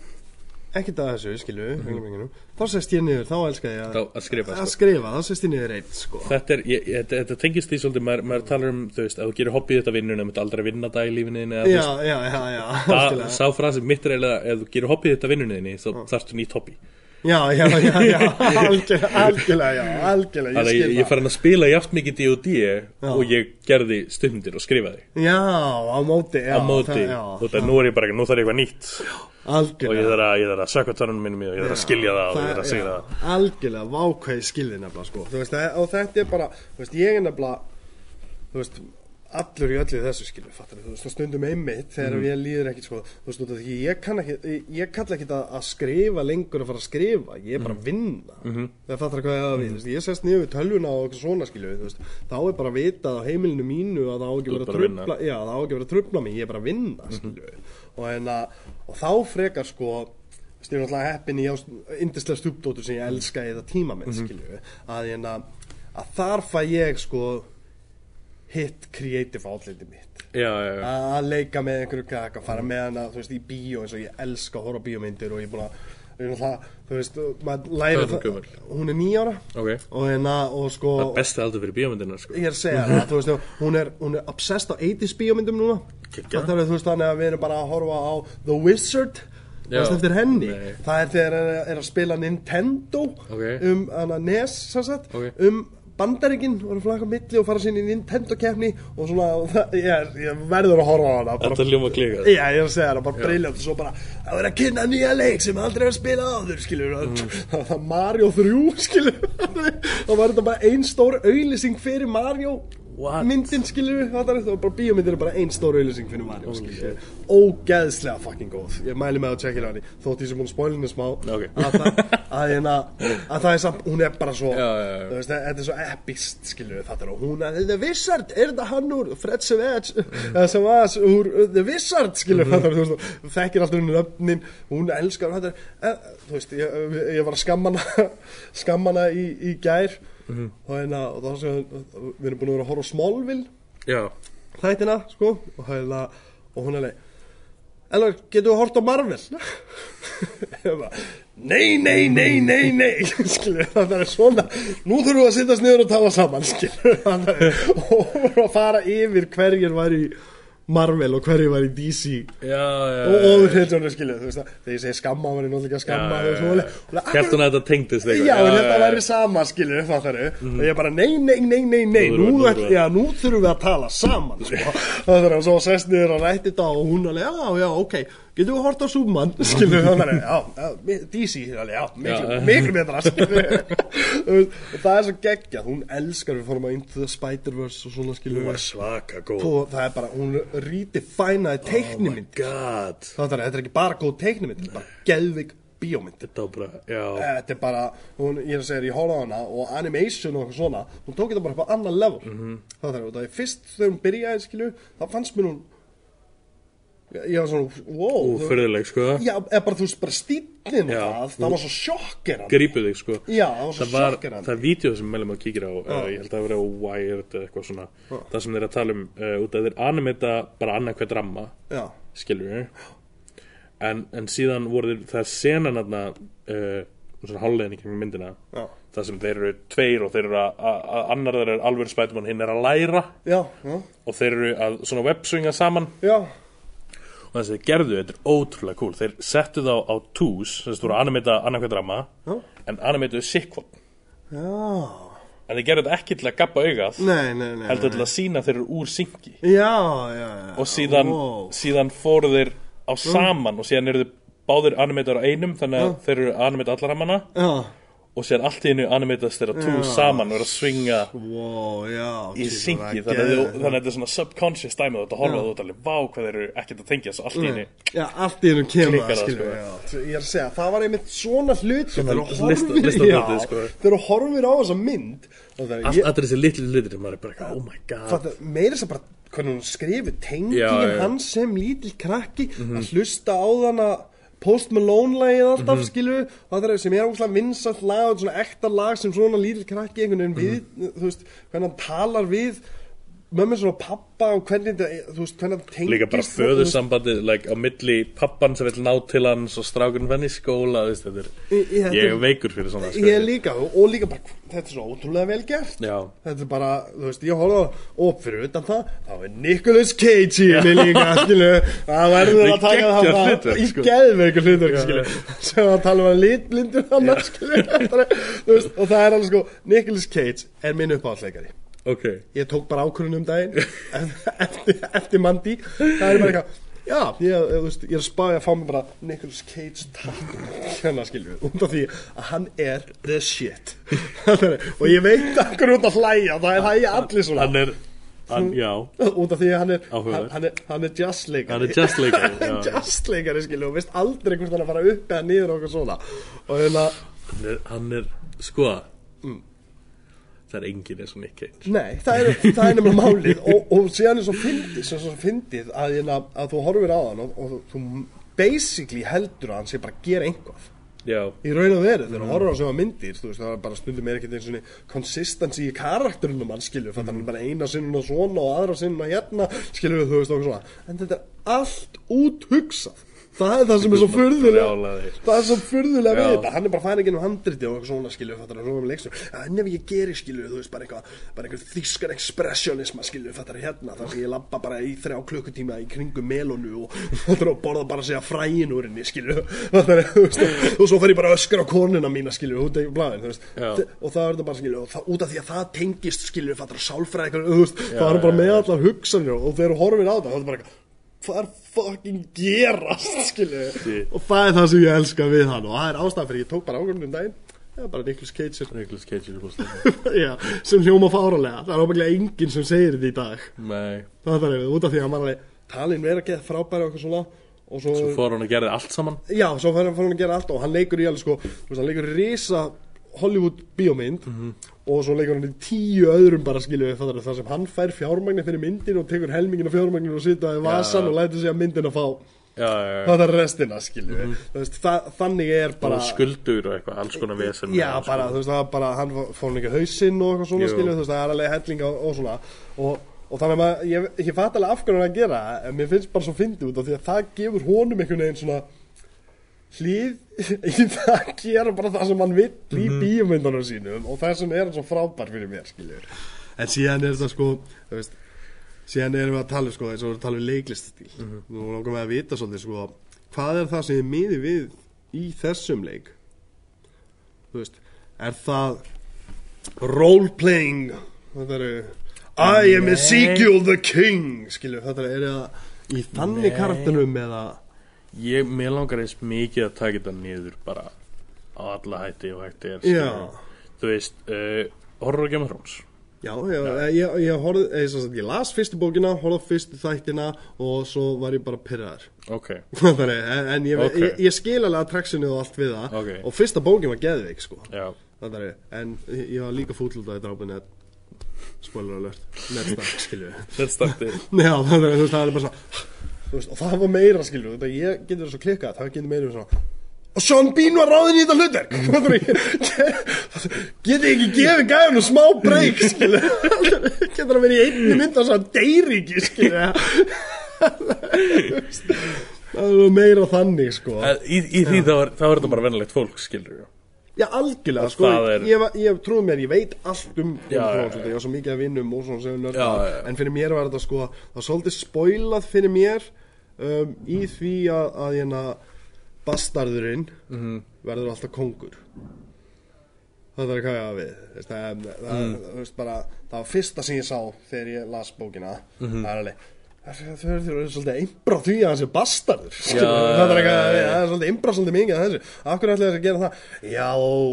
ekkert að þessu, skilju mm þá sest ég niður, þá elska ég Mhm. Þá að skrifa, að sko. skrifa, þá sest ég niður einn sko. þetta, er, þetta, tengist því svolítið maður, maður talar um, þú veist, ef þú gerir hobby þetta vinnun ef þú aldrei vinna það í þú já, já, já, já, það, sá frasi mitt er eiginlega ef þú gerir hobby þetta vinnunni þá þarftu nýtt hobby já, já, já, já, algjörlega, algjörlega, já, algjörlega, Þannig að ég ég, ég það. farin að spila jaft mikið D&D og ég gerði stundir og skrifaði. Já, á móti, já, á móti. já, og það nú er ég bara, nú þarf ég eitthvað nýtt. Og ég algjörlega. að, ég þarf að sökka törnum minnum og ég þarf að skilja það og ég þarf að segja það. algjörlega, vákveð skilði nefnilega sko. þú veist, og þetta er bara þú veist, ég er nefnilega þú veist, allur í öllu þessu skilur fattar, þú veist, stundum einmitt þegar Mhm. ég líður ekkit sko, þú veist, því ég kann ekki ég, ég kalla ekki að, að skrifa lengur að fara að skrifa, ég er bara Mhm. að vinna. Það fattar hvað ég að við, þú veist, ég sest niður við tölvuna og eitthvað svona skilur þú veist, þá er bara að vita á heimilinu mínu að það á ekki verið að að trubla já, það á ekki verið að trubla mig, ég er bara að vinna skilur og, hérna, og þá frekar sko ég er náttúrulega heppin í indislega stúpdótur sem ég elska eða tíma með skilju að, hérna, að þar fæ ég sko hitt creative outletið mitt að leika með einhverju kaka fara með hana, þú veist, í bíó eins og ég elska að horfa bíómyndir og ég er búin að er þú veist, maður læri er hún er nýjára ok og hérna, og sko það er besti aldur fyrir bíómyndina sko. ég er að segja það, þú veist, hún er, hún er obsessed á 80s bíómyndum núna það er, þú veist, þannig að við erum bara að horfa á The Wizard Já. Það henni Nei. Það er þegar er, er að spila Nintendo Ok. um hana, NES sem sagt, Ok. um bandaríkin og flaka milli og fara sinni í Nintendo keppni og svona, og það, ég, ég verður að horfa á hana bara, þetta ljóma klíka Já, ég er að segja það, bara briljant og svo bara það er að kynna nýja leik sem aldrei er að spila áður skilur, mm. það var Mario 3 skilur, þá var þetta bara ein stór auðlýsing fyrir Mario What? myndin skilur, það var bara bíómyndir er bara ein stór auðlýsing fyrir Mario skilur, ógeðslega fucking góð. Ég mæli með að tjekka hérna þótt ég sem hún spólinu smá. Ok. að, það, að, hérna, að það er samt, hún er bara svo þetta er svo epist skilur það er og hún er The Wizard. Er þetta hann úr Fred Savage? Sem var úr The Wizard skilur er þú veist þú þekkir alltaf hún öfnin hún elskar þetta þú veist ég, ég var að skamma hana skamma hana í, í gær Mhm. og hérna og þá sem við erum búin að vera að horfa já, þættina sko. Og hérna og hún er leið Elvar, getur við hort á Marvel? Nei, nei, nei, nei, nei. Skilur, það er svona. Nú þurfum við að sittast niður og tala saman skilur, það og fara yfir hverjir var í Marvel og hverjir var í DC já, já, og þú veist það þegar ég segi skamma, hann var ég náttúrulega ekki að skamma Já, og að þetta tengdist Já, þetta væri sama, skilur, fattar og ég bara, nei, nei, nei, nei, nei, Nú nú, nú þurfum við að tala saman, sko, það er að svo sest niður og rætti þetta og hún alveg, já, já, ok, getum við hort á Súman, skilur, þannig að, já, DC, alveg, já, miklu, miklu betra, skilur, það er svo geggjað, hún elskar, við fórum að Into the Spider-Verse og svona, Hún skilur, var svaka góð og það er bara, hún redefinaði teiknimynd, God það er, þetta er ekki bara góð teiknimynd, þetta er bara geðvig bíómynd. Þetta var bara, já Þetta er bara, hún, ég er að segja, ég horfði á hana og animation og svona, hún tók þetta bara upp á annan level. Mm Mhm. -hmm. Það er, það fyrst þegar hún byrjaði, skilju, þá fannst mér hún, ég, var svona, wow. Úfyrðileg, sko. Já, eða bara, þú veist, bara stílinn og Já. það, það var svo sjokkerandi. Grípu þig, sko. Já, það var svo Það var, sjokkerandi. það er vídeo sem meðlum að kíkir á uh, Ég held að það vera á Wired eða eitthvað svona. Það sem þeir að tala um uh, út að þeir animita bara annað hver dramma Já, skilur við en, en síðan voru þeir, það er senan aðna uh, svona hálflegin í kringum myndina já, það sem þeir eru tveir og þeir eru að, að, að annar þeir eru alveg spætumann hinn er að læra. Já, já, og þeir eru að svona webswinga saman. Já, þess að þeir gerðu, þetta er ótrúlega cool. Þeir settu þá á twos þess að þú voru að animita annað hver drama já, en animituðu sikkvot já, en þeir gerðu þetta ekki til að gappa augað nei, nei, nei. heldur til að sína þeir eru úr syngi Já, já, já. og síðan, Wow. síðan fóru þeir á saman og síðan eru þeir báðir animator á einum þannig að þeir eru animate allar hamana Já, og sér allt í einu animatast þeirra tú saman og er að svinga wow, já í syngi það er þannig að að þetta er svona subconscious dæmi og þetta horfa þú ert alveg vá hvað þeir eru ekkert að tengja svo allt í einu Já, allt í hennum kemur það, sko. Ég er að segja, það var einmitt svona hlut lista- horfir- listabrotið, já, sko. Þegar þú horfir á þessa mynd og það er- allt ég- allir þessi litlu hlutir sem maður er bara eitthvað, oh my god meira þess að bara hvernig hún skrifur tengingin. Mhm. hans sem lítill krakki að hlusta á þann Post Malone lagið alltaf skilu og það er sem er ógslag vinsalt lag og svona ekta lag sem svona lítill krakki einhvern veginn við, Mhm. þú veist, hvernig hann talar við mömmu svona pappa og hvernig þú veist, hvernig hann tengist líka bara föðursambandið like, á milli pappan sem vil ná til hans og strákurinn venn í skóla veist, er, Ég- ég- ég er veikur fyrir svona sko. Ég er líka, og líka bara, þetta er svo ótrúlega vel gert Já. Þetta er bara, þú veist, ég á og fyrir utan það, þá er Nicolas Cage í henni líka, skilu Það verður að taka það bara í sko. geðveiku já. sem að tala um að litblindur hann, skilu og það er alveg sko, Nicolas Cage er minn uppáhaldsleikari ok, Ég tók bara ákvörðun um daginn eftir, eftir Mandy. Það er bara eitthvað Já, ég, veist, ég er að spája að fá mig bara Nicolas Cage tattoo. Hérna skilju, út af því að hann er the shit. Og ég veit akkur út að hlæja það er hlæja allir svona. Hann er hann, já, út af því að hann er hann, hann er, hann er just leikari. Hann er just leikari hann er just leikari skilju og veist aldrei hvort hann að fara upp eða niður og okkur svona. Og hérna, hann er, hann er sko það er enginn eins og Nick Cage nei, það er, það er nefnilega málið. Og, og síðan er svo fyndið svo, svo fyndið að, hérna, að þú horfir á hann og, og þú basically heldur að hann sé bara að gera einhvað já, í raun og veru þegar þú horfir á sem að myndir þú veist það er bara stundum er ekkert eins og consistency í karakterinum hann skilur mm. hann er bara eina sinnuna svona og aðra sinnuna hérna skilur þú veist okkur svona. En þetta er allt út hugsað það er það sem er svo brjálaðir. það er svo furðulega við þetta hann er bara fæðin ekki um handriti og svona skilur fattar svona um leikstum en ef ég geri skilur þú veist bara eitthvað bara eitthvað þýskan expressionisma skilur fattar hérna þar sem ég labba bara í þrjá klukkutíma í kringum melonu og fattar og borða bara að segja fræin úr henni skilur fattar og svo fer ég bara að öskra á konuna mína skilur út í blæðin og það er þetta bara skilur og það, út af því að það tengist skilur fattar sálfræði þú veist Já, það er bara með já. allar hugsanir og þú horfir á það þá er bara hvað er fucking gerast skilur Shit. og það er það sem ég elska við hann og það er ástæðan fyrir ég tók bara ákvörðunum daginn. Eða bara Nicolas Cage. Er- Nicolas Cage er búin já, sem hljóma fáralega það er ábygglega enginn sem segir þetta í dag. Nei, það er út af því að var alveg talin vera að geða frábæri og eitthvað svona. Og svo, svo fór hann að gera allt saman? Já, svo fór hann að gera allt og hann leikur í alveg sko, hann leikur í risa Hollywood bíómynd og svo leikur hann í tíu öðrum bara skilju við það sem hann fær fjármagnin fyrir myndin og tekur helmingin af fjármagnin og sita í vasan Já. og lætur sig að myndin að fá. Já, já, það er restina skilju mm veist, það, þannig er bara skuldur og eitthvað, alls konar vesen já bara sko. þú veist það er bara hann fór ekki hausinn og eitthvað svona skilju þú veist það er alveg helling og, og svona. Og, og þannig að ég, ég fatt alveg af hverju hann að gera en mér finnst bara svo fyndið út af því að það gefur honum einhvern veginn svona hlýð í það að gera bara það sem hann vill í bíómyndunum sínum og það sem er svo frábær fyrir mér skilju en síðan er þetta sko veist síðan erum við að tala sko eins og við erum að tala um leiklistastíl. Nú langar við að vita svolítið sko hvað er það sem er miði við í þessum leik? Þú veist er það roleplaying? Þetta eru I am Ezekiel the King skilju þetta eru er í þannig karakterum eða ég, mér langar eins mikið að taka þetta niður bara á alla hætti og hætti er Já. skilur. þú veist, uh, horror og Game of Thrones? Já, já, ég, ég, horfði, ég, ég, ég las fyrstu bókina, horfði fyrstu þættina og svo var ég bara pyrraður ok, Þannig, en, en ég, Ok. ég, skil alveg að traksinu og allt við það. Ok. og fyrsta bókin var geðveik sko. Já. En ég var líka af þetta ábyrni spoiler alert. Ned Stark, skilju Já, þú veist, það er bara svona veist, og það var meira, skilju þetta ég getur svo klikkað, það getur meira svona og Sean Bean var ráðin í þetta hlutverk. Getur ekki gefið gæðunum smá breyk skilju getur að vera í einni mynd og svo deyri ekki skilju það nú meira þannig sko. Í, í því þá er, þetta bara venilegt fólk skilur Já, algjörlega, sko, það er- ég, ég trúi mér, ég veit allt um Game Já, já, þetta, ég var svo mikið að vinnum og svona sem Já, já, já. en fyrir mér var þetta sko, það var svolítið spoilað fyrir mér um, í því að, að hérna, bastarðurinn Mhm. verður alltaf kongur það er hvað ég að við það, það, Mm. það, veist, bara, það var fyrsta sem ég sá þegar ég las bókina Mhm. það er alveg þau eru svolítið einbrá því að hann sé bastardur það er það er svolítið einbrá svolítið mikið að þessu. Af hverju ætlaði þess að gera það? Já,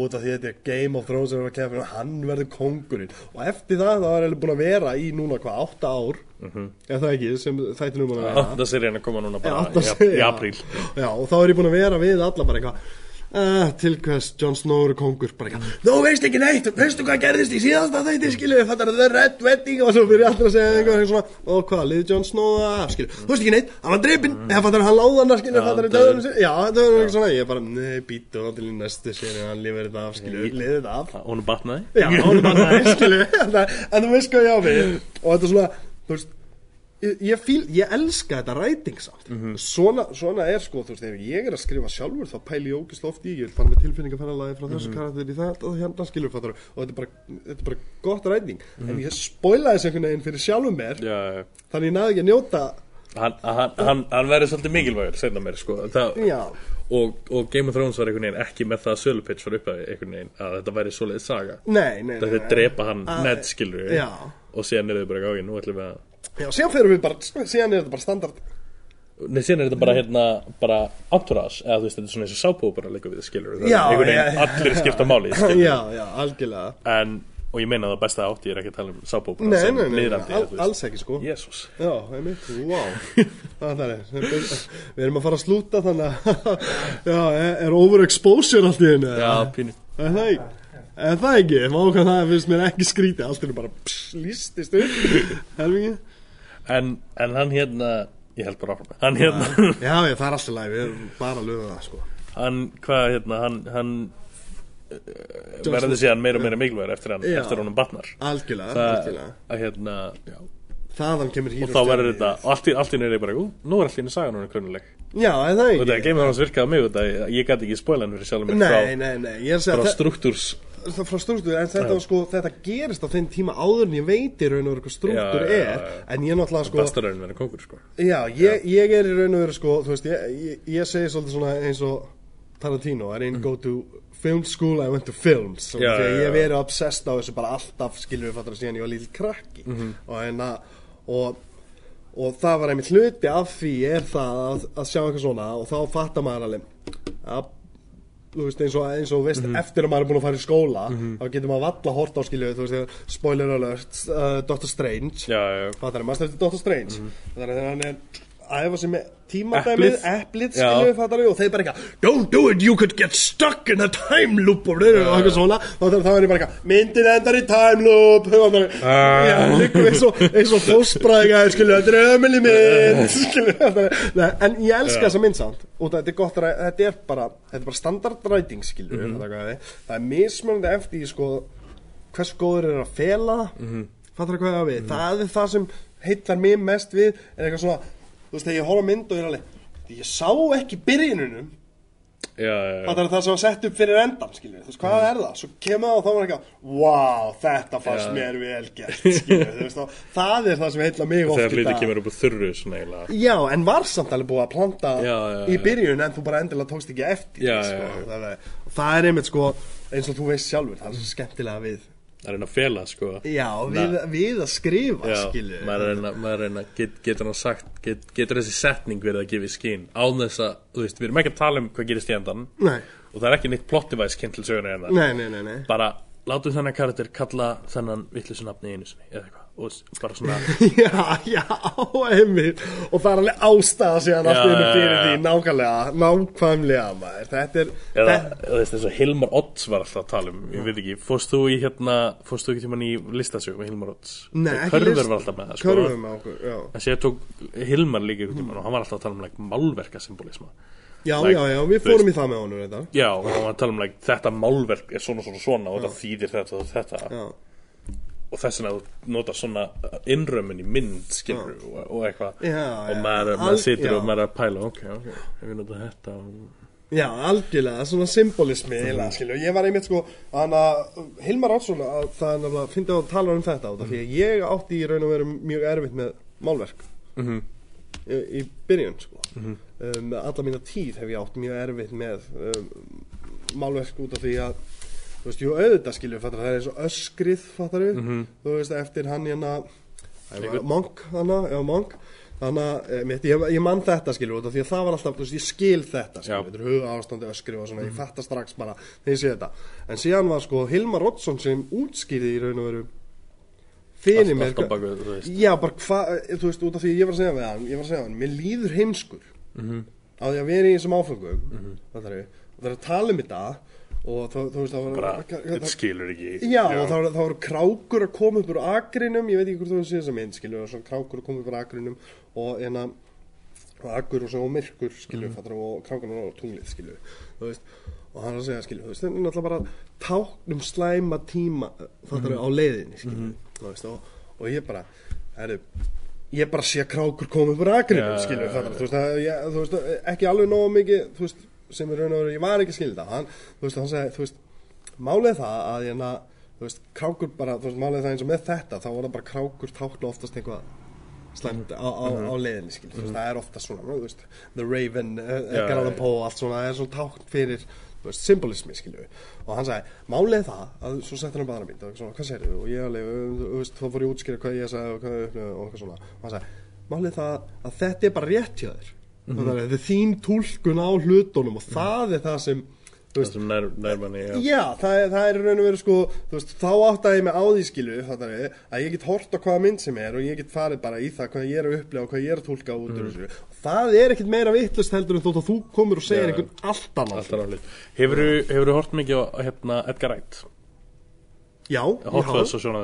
út af því að þetta er Game of Thrones er fyrir hann verður kongurinn og eftir það þá er búin að vera í núna hvað, átta ár? Mhm. er það ekki, sem þættinum búin að vera Það sér hérna að koma núna bara í, apríl. Og þá er ég búin að vera við alla bara eitthvað uh, til hvers Jon Snow eru kongur? Bara eitthvað, þú veist ekki neitt veistu hvað gerðist í síðasta þætti fattar það er red wedding og svo fyrir allir að segja eitthvað svona, og hvað, liði Jon Snow það skilu, þú veist ekki neitt, hann var drepinn eða fattar hann láðan skilu, Já, fattar dauður. það já, það er eitthvað svona, ég bara, nei, býtu þá til í næstu séri, hann lifir þetta af skilu, liði þetta af. Hún er batnaði. Já, hún er bara það, skilu En þú veist hvað ég á við Og þetta er svona, þú veist Ég, fíl, ég elska þetta ræting samt svona, svona er sko, þú veist, ef ég er að skrifa sjálfur þá pæli ég ógist oft í, ég vil fara með tilfinningaferðalagi frá þessu karakter í þetta og hérna skilur fattar og þetta er bara, þetta er bara gott ræting. En ég spoilaði þessu einhvern veginn fyrir sjálfum mér Já, þannig ég náði ekki að njóta hann, hann, hann, hann verður svolítið mikilvægur Segna mér sko það, og, og Game of Thrones var einhvern veginn ekki með það sölupitch fyrir upphæði einhvern veginn að þetta væri svoleiðis saga. Nei, nei, nei, nei. drepa hann Ah, Ned skilur og síðan er þau bara gáðin nú ætlum við að Já, síðan fyrir við bara, síðan er þetta bara standard. Nei, síðan er þetta bara hérna bara entourage, eða þú veist, þetta er svona eins og sápópera líka við, skilur Já, já, já. allir skipta máli, skilur Já, já, algjörlega. En, og ég meina það besta átt, ég er ekki að tala um sápópera Nei, sem nei, nei, niðrandi, al, þú veist. alls ekki sko. Jésús Já, einmitt, wow. Það er Við erum að fara að slúta þannig að Já, er, er overexposure allt í henni Já, pínu. Er það ekki? Er það ekki? Má hvað það finnst mér ekki skrítið. Allt er bara pss, lístist upp. Helmingi en, en hann hérna, ég held bara áfram. Hann hérna, Já, ég, það er alltaf læg Við erum bara að löga það sko. Hann, hvað hérna hann, hann uh, verður síðan meira og meira mikilvægur eftir hann, Já. eftir honum batnar. Algjörlega, það, algjörlega. að hérna, já. Þaðan kemur hér og þá verður þetta, og allt í, allt í nýri bara, ú, nú er allt í nýri sagan hún krönuleg Já, er það og ekki? þetta Game of Thrones virkaði á mig, þetta, ég gæti ekki spóla hann fyrir sjálfum mér Nei, frá, nei, nei Ég er að segja frá að struktúrs það frá struktúr en þetta, sko, þetta gerist á þeim tíma áður en ég veit í raun og veru hvað struktúr Já, já, er já, já. en ég náttúrulega sko bestaraunin verið kongur sko Já, ég, ég er í raun og veru sko, þú veist, ég, ég, ég segi svolítið svona eins og Tarantino, I didn't go to film school, I went to films Já, því að já, ég já. verið obsessed á þessu bara alltaf skilur við fattur að síðan ég var lítill krakki Mhm. og hérna og, og það var einmitt hluti af því er það að, að sjá eitthvað svona og þá fattar maður alveg að þú veist eins og, eins og veist Mhm. eftir að maður er búin að fara í skóla þá getur maður valla hort á skilju þú veist, spoiler alert uh, Doctor Strange. Já, já, Fattar þið, maður eftir Doctor Strange? Þannig að hann er æfa með tímadæmið, Eplið. eplið, Já. skilju við fattar við og þeir bara eitthvað, don't do it, you could get stuck in a time loop og, eitthvað svona og þá er ég bara eitthvað, myndin endar í time loop og það er, líkum eins og fósbræðingar, skilju, þetta er ömuli mynd skilju, þetta er, nei, en ég elska þessa mynd samt og þetta er gott, ræ- þetta er bara þetta er bara standardræting, skilju Mhm. mm -hmm. það er mismunandi eftir sko hversu góður er að fela það Mhm. fattar hvað ég á við það er það sem heillar mér mest við er eitthvað svona, þú veist, þegar ég horfa mynd og ég er alveg, ég sá ekki já, já. fattar það sem var sett upp fyrir endan skilju, þú veist, hvað er það, svo kemur það og þá var eitthvað, wow, þetta fannst Já. mér vel gert, skilju, þú veist, og það er það sem heillar mig oft Þegar dag. kemur upp úr þurru svona eiginlega Já, en var samt alveg búið að planta Já, já, í byrjun en þú bara endilega tókst ekki eftir sko. Það, er, það er einmitt sko eins og þú veist sjálfur, það er svo skemmtilega við að reyna að fela sko. Já, við, við að skrifa, Já, skilju maður að reyna, maður að reyna get, getur hann sagt, get, getur þessi setning verið að gefa í skín án þess að, þú veist, við erum ekki að tala um hvað gerist í endan Nei, og það er ekki neitt plot device kynnt til söguna nei, nei, nei, nei. bara látum þennan karakter kalla þennan vittlusu nafni einu sinni eða eitthvað og bara svona Já, já, einmitt. Og það er alveg ástæða síðan allt Já, í hennu fyrir já, já. því nákvæmlega, nákvæmlega maður. Þetta er, eða þess að Hilmar Odds var alltaf að tala um ég veit ekki, fórst þú í hérna fórst þú ekki tímann í listasög með Hilmar Odds? Nei, ekki Körfur list- var alltaf með það sko. Körfum á okkur, já. En sér tók Hilmar líka ykkur tímann og hann var alltaf að tala um like, málverka symbolisma Já, Like, já, já, við fórum veist- í það með honum þetta já, og hann var að tala um like, þetta málverk er svona svona svona og þetta þýðir þetta og þetta. Já, og þess vegna þú notar svona innrömmin í mynd skilur og, og eitthvað Já, og maður, Al- maður situr já. og maður er að pæla ok, ok, ef við notar þetta og... já, algjörlega, svona symbolismi Mhm. mm. skilju, ég var einmitt sko hann að Hilmar Átsson að það er nefnilega fyndi að tala um þetta af því að ég átti í raun og veru mjög erfitt með málverk Mhm. í, í byrjun sko um, með alla mína tíð hef ég átt mjög erfitt með um, málverk út af því að þú veist, jú auðvitað skilju fattar, það er eins og öskrið fattar við. Mhm. þú veist, eftir hann hérna Monk, hana, já Monk. Þannig að eh, mitt, ég, ég man þetta skilur út af því að það var alltaf, þú veist, ég skil þetta skilur, þetta er huga ástandi öskri og svona, ég fatta strax bara þegar ég sé þetta. En síðan var sko Hilmar Oddsson sem útskýrði í raun og veru fyrir mér já, bara hvað, þú veist, út af því að ég var að segja við hann ég var að segja við hann, mér líður heimskur. Mhm. á því að vera í þessum áfengum það er það er að tala um þetta og þú, þú veist, það var bara, þetta skilur ekki. Já, og þá, þá voru krákur að koma upp úr akrinum, ég veit ekki hvort þú sé þess að mynd, skilju, og svona krákur að koma upp úr akrinum og en að og akkur og svo myrkur, skilju, mm. og krákurinn og tunglið, skilju, þú veist, og hann er að segja, skilju, þú veist, þetta er náttúrulega bara táknum slæma tíma, þetta er á leiðinni, skilju, þú veist, og, og ég bara, herru, ég bara sé krákur koma upp úr Já, já, veist, að, ég, þú veist, ekki alveg nóg mikið, þú veist, sem er raun og veru, ég var ekki að skilja þetta, hann, þú veist, hann segi, þú veist, málið það að hérna, þú veist, krákur bara, þú veist, málið það eins og með þetta, þá það bara krákur tákna oftast einhvað slæmt á, á, á leiðinni, skil, þú veist, það er oftast svona, þú veist, The Raven, Já, Edgar Allan. Poe, allt svona, það er svona tákn fyrir, symbolismi, skilju, og hann sagði, málið það, að svo settur hann bara mynd, og svona, hvað segir og ég alveg, þá fór ég að útskýra hvað ég sagði og hvað ég og og hann sagði, málið það að þetta er bara rétt hjá þér, mm -hmm. þetta er þín túlkun á hlutunum og það er það sem, þú það veist, sem nær, nær manni já. Já, það það er raun og veru sko, þú veist, þá áttaði ég mig á því skilu, þetta er, að ég get hort á hvaða mynd sem er og ég get farið bara í það hvað ég er að upplega og hvað ég er að tólka út úr þessu. Það er ekkit meira vittlust heldur en þótt að þú komur og segir Já. einhvern allt annað. Hefur þú hort mikið á hérna, Edgar Wright? Já.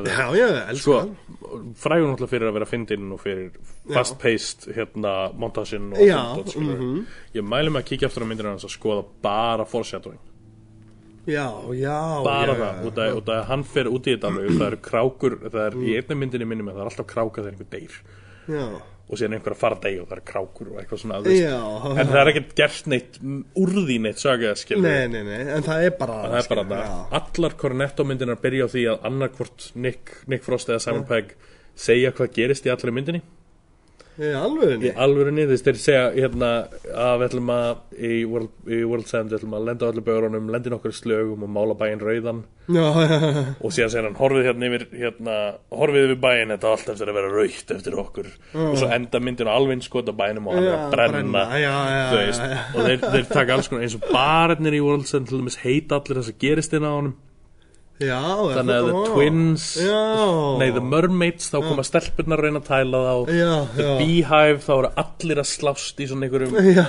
Já, já, elskar Sko, það. frægur náttúrulega fyrir að vera fyndinn og fyrir fast-paced hérna, montasinn og þetta, skilurðu. mhm. Ég mæli mig að kíkja aftur á myndir hans að skoða bara foreshadowing Já, já, bara já, það, út af, að hann fer út í þetta það eru krákur það er í einnig myndinni minni með það er alltaf kráka þegar einhver deyr Já, og síðan einhver að fara að deyja og það er krákur og eitthvað svona. Já. en það er ekkert gert neitt úr því neitt skilur nei, nei, nei, en það er bara það er bara það, allar Cornetto myndinar byrja á því að annarkvort Nick, Nick Frost eða Simon Pegg segja hvað gerist í allri myndinni Já, alveg í alvörinni, þú veist, þeir segja hérna að við ætlum að í, World, í World's End, við ætlum að lenda á öllu börunum lenda nokkur slögum og mála bæinn rauðan. Já, já, já, og síðan segir hann horfið hérna yfir hérna, horfið yfir bæinn, þetta allt eftir að vera raukt eftir okkur. Og svo enda myndin á alveg skot á bænum og hann er að brenna, brenna, veist, og þeir, þeir taka alls konar eins og barnir í World's End til dæmis heita allir þess að gerist inn á honum já þannig að The Twins nei The Mermaids, þá koma stelpurnar reyna að tæla þá. Já, The já. Beehive, þá eru allir að slást í svona einhverjum já.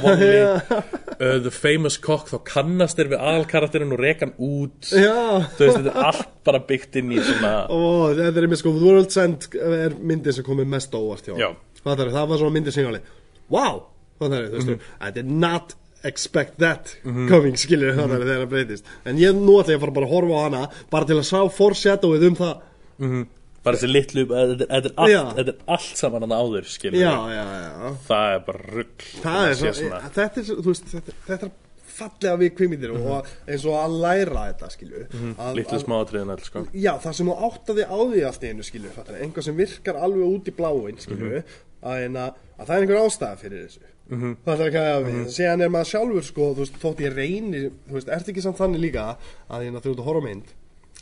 uh, The Famous Cock, þá kannast þeir við aðalkarakterinn og reka hann út. Þú veist, þetta er allt bara byggt inn í svona Ó, þetta er mér sko, World's End er myndin sem komið mest á óvart hjá. Já. það, er, það var svona myndin sem ég alveg Wow, það er. I did not expect that coming, skilur það er þegar það breytist. En ég nú ætla ég að fara bara að horfa á hana bara til að sá foreshadowið um það. Bara þessi litlu, þetta er- þetta er þetta er allt saman hann áður skilur Já, já, já. Það er bara rugg er svo, þetta er, þetta, er fallega við kvimindir og eins og að læra þetta, skilur. Að, litlu að- smáatriðin all sko. Já, það sem þú áttaði á því allt einu fattar, einhvað sem virkar alveg út í bláin skilju, að, hérna, að það er einhver ástæða fyrir þessu mm -hmm. það er ekki að við, síðan er maður sjálfur sko, þú veist, þótt ég reyni þú veist, ertu ekki samt þannig líka að hérna, þú ert að horfa mynd